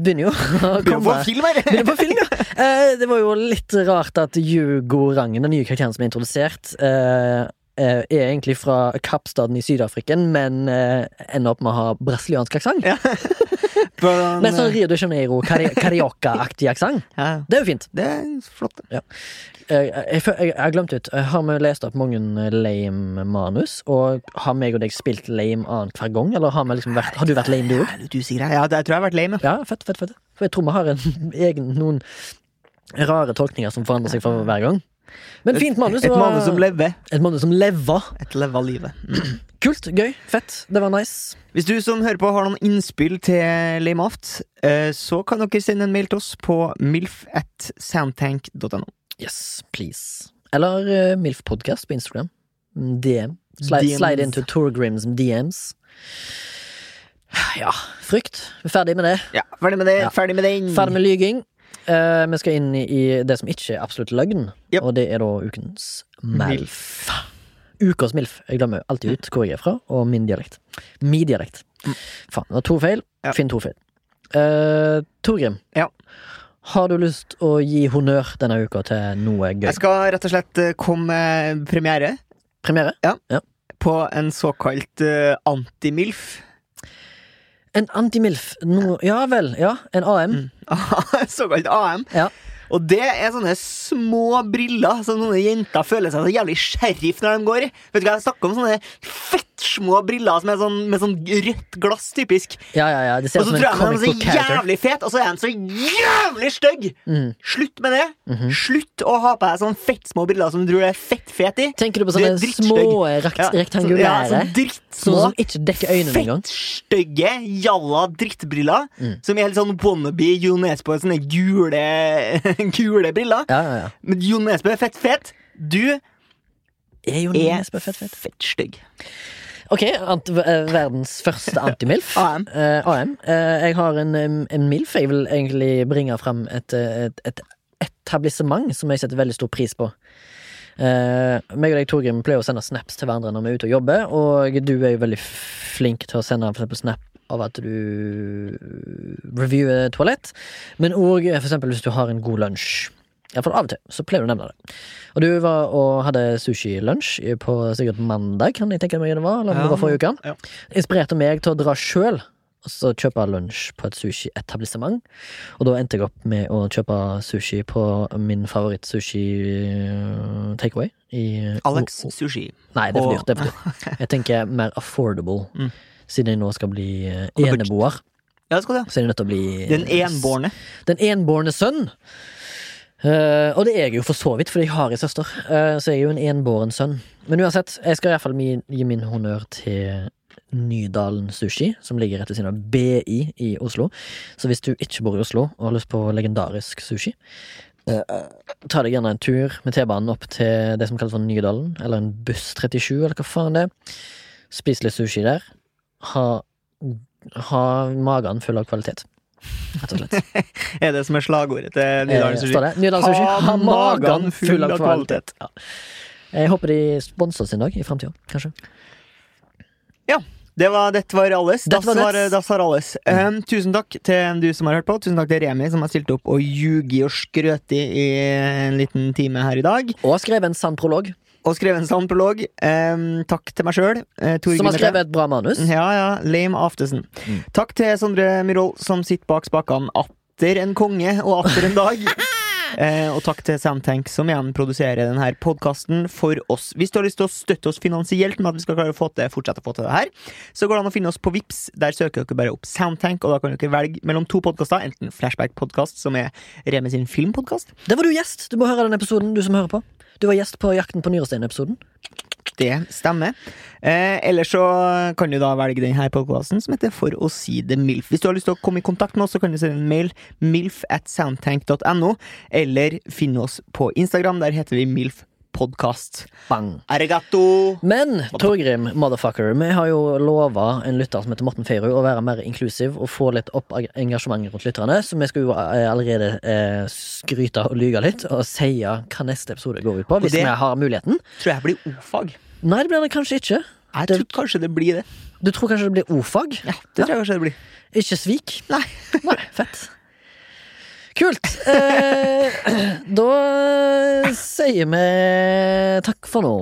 Begynner jo å Begynner på komme film her! Begynner på film, ja. Eh, det var jo litt rart at Hugo Rangen, den nye karakteren som er introdusert, eh, er egentlig fra Kappstaden i Syd-Afrika, men eh, ender opp med å ha brasiliansk aksent. Ja. men sånn Rio de Janeiro, carioca-aktig aksent. ja, Det er jo fint. det er flott. Ja. Eh, jeg, har glemt ut. eh, Har vi lest opp mange lame manus? Og har meg og deg spilt lame annenhver gang? Eller har, liksom vært, har du vært lame, du òg? Jeg er litt usikker. Ja, det- jeg tror jeg har vært lame. Ja, fett, fett, fett. For jeg tror vi har en egen, noen rare tolkninger som forandrer seg for hver gang. Men fint manus. Et et manus som lever. Et manus som lever. Et leva livet. Mm. Kult, gøy, fett. Det var nice. Hvis du som hører på har noen innspill til Lame Aft, eh, så kan dere sende en mail til oss på milf at soundtank.no. Yes, please. Eller uh, Milf Podcast på Instagram. DM. Slide, DMs. slide into Torgrims DMs. Ja, frykt. Vi er ferdig med det. Ja, ferdig med det. Ja. Ferdig med den. Ferdig med lyging. Eh, vi skal inn i det som ikke er absolutt løgn, Yep. og det er da ukens MILF. Ukas MILF. Jeg glemmer alltid ut hvor jeg er fra, og min dialekt. Min dialekt. Faen, det var to feil. Ja. Finn to feil. Uh, Torgrim, Ja. har du lyst å gi honnør denne uka til noe gøy? Jeg skal rett og slett eh, komme med premiere Premiere? på en såkalt eh, anti-MILF. En anti-MILF. No, ja vel. Ja, en AM. såkalt AM. Ja. Og det er sånne små briller som noen jenter føler seg så jævlig sheriff når de går i. Vet du hva, jeg snakker om sånne fette fettsmå briller er sånn, med sånn rødt glass, typisk. Ja, ja, ja. Det ser Og så tror jeg han er så jævlig fet, og så er han så jævlig stygg! Mm. Slutt med det! Mhm. Slutt å ha på deg sånn fettsmå briller som du tror du er fettfet i. Tenker du på sånne du små rekt Ja, rektangulære? Ja, sånn drittsmå, som ikke dekker øynene engang? fettstygge, jalla drittbriller. Mm. Som er helt sånn wannabe Jo Nesbø, sånne gule, gule briller. Ja, ja, ja. Men Jo Nesbø er fett fet. Du Er jo Nesbø fettfet? fett, fett. Ok, ant eh, verdens første antimilf. AM. Uh, AM. Uh, jeg har en, en milf. Jeg vil egentlig bringe fram et, eh, et, et etablissement som jeg setter veldig stor pris på. Uh, meg og deg, Torgrim, pleier å sende snaps til hverandre når vi er ute og jobber, og du er jo veldig flink til å sende for eksempel snap av at du reviewer toalett, men òg for eksempel hvis du har en god lunsj. Iallfall av og til, så pleier du å nevne det. Og du var og hadde sushi-lunsj på sikkert mandag, kan jeg tenke meg det var, eller om det Ja, var forrige uke. ja. Inspirerte meg til å dra sjøl og så kjøpe lunsj på et sushi-etablissement. Og da endte jeg opp med å kjøpe sushi på min favoritt-sushi-takeaway. Alex Sushi. Nei, det er for dyrt. Det er for dyrt. Jeg tenker mer affordable, Mm. siden jeg nå skal bli budget. eneboer. Ja, det skal du. Så er jeg nødt til å bli Den enbårne. Den enbårne sønn. Eh, og det er jeg jo for så vidt, fordi jeg har en søster. Uh, så jeg er jo en enbåren sønn. Men uansett, jeg skal iallfall gi, gi min honnør til Nydalen Sushi, som ligger rett ved siden av BI i Oslo. Så hvis du ikke bor i Oslo og har lyst på legendarisk sushi, uh, ta deg gjerne en tur med T-banen opp til det som kalles for Nydalen, eller en buss 37, eller hva faen det er. Spis litt sushi der. Ha, ha magen full av kvalitet. Rett og slett. Er det som er slagordet til Eh, Nydalen Sushi. Eh, Nydalen Sushi Ha magen full av kvalitet. Ja. Jeg håper de sponser oss en dag i framtida, kanskje. Det var, dette var alles. Das var, das var alles. Um, tusen takk til du som har hørt på. Tusen takk til Remi, som har stilt opp og ljuget og skrøt i en liten time her i dag. Og skrevet en sann prolog, Og skrevet en sann prolog. Um, takk til meg sjøl. Uh, som har skrevet et bra manus. Ja, ja. Lame Aftesen. Mm. Takk til Sondre Myhrvold, som sitter bak spakene atter en konge og atter en dag. Eh, og takk til Samtank, som igjen produserer denne podkasten for oss. Hvis du har lyst til å støtte oss finansielt med at vi skal klare å få til, fortsette å få til det her, så går det an å finne oss på Vips Der søker dere bare opp Soundtank, og da kan dere velge mellom to podkaster. Enten Flashback-podkast, som er Remi sin filmpodkast. Der var du gjest! Du må høre den episoden, du som hører på. Du var gjest på Jakten på nyrestein-episoden. Det stemmer. Eh, eller så kan du da velge denne podkasten som heter For å si det MILF. Hvis du har lyst til å komme i kontakt med oss, så kan du sende en mail milf at soundtank.no, eller finne oss på Instagram. Der heter vi MILF Podkast. Bang! Arigato! Men Torgrim, motherfucker, vi har jo lova en lytter som heter Morten Feirud å være mer inklusiv og få litt opp engasjementet rundt lytterne, så vi skal jo eh, allerede eh, skryte og lyge litt og si hva neste episode går ut på, hvis det- vi har muligheten. Tror jeg blir o-fag. Nei, det blir det kanskje ikke. Jeg tror kanskje det blir det. Du tror kanskje det blir o-fag? Ja, det tror jeg kanskje det blir. Ikke svik? Nei. Nei, fett. Kult. Eh, da sier vi takk for nå.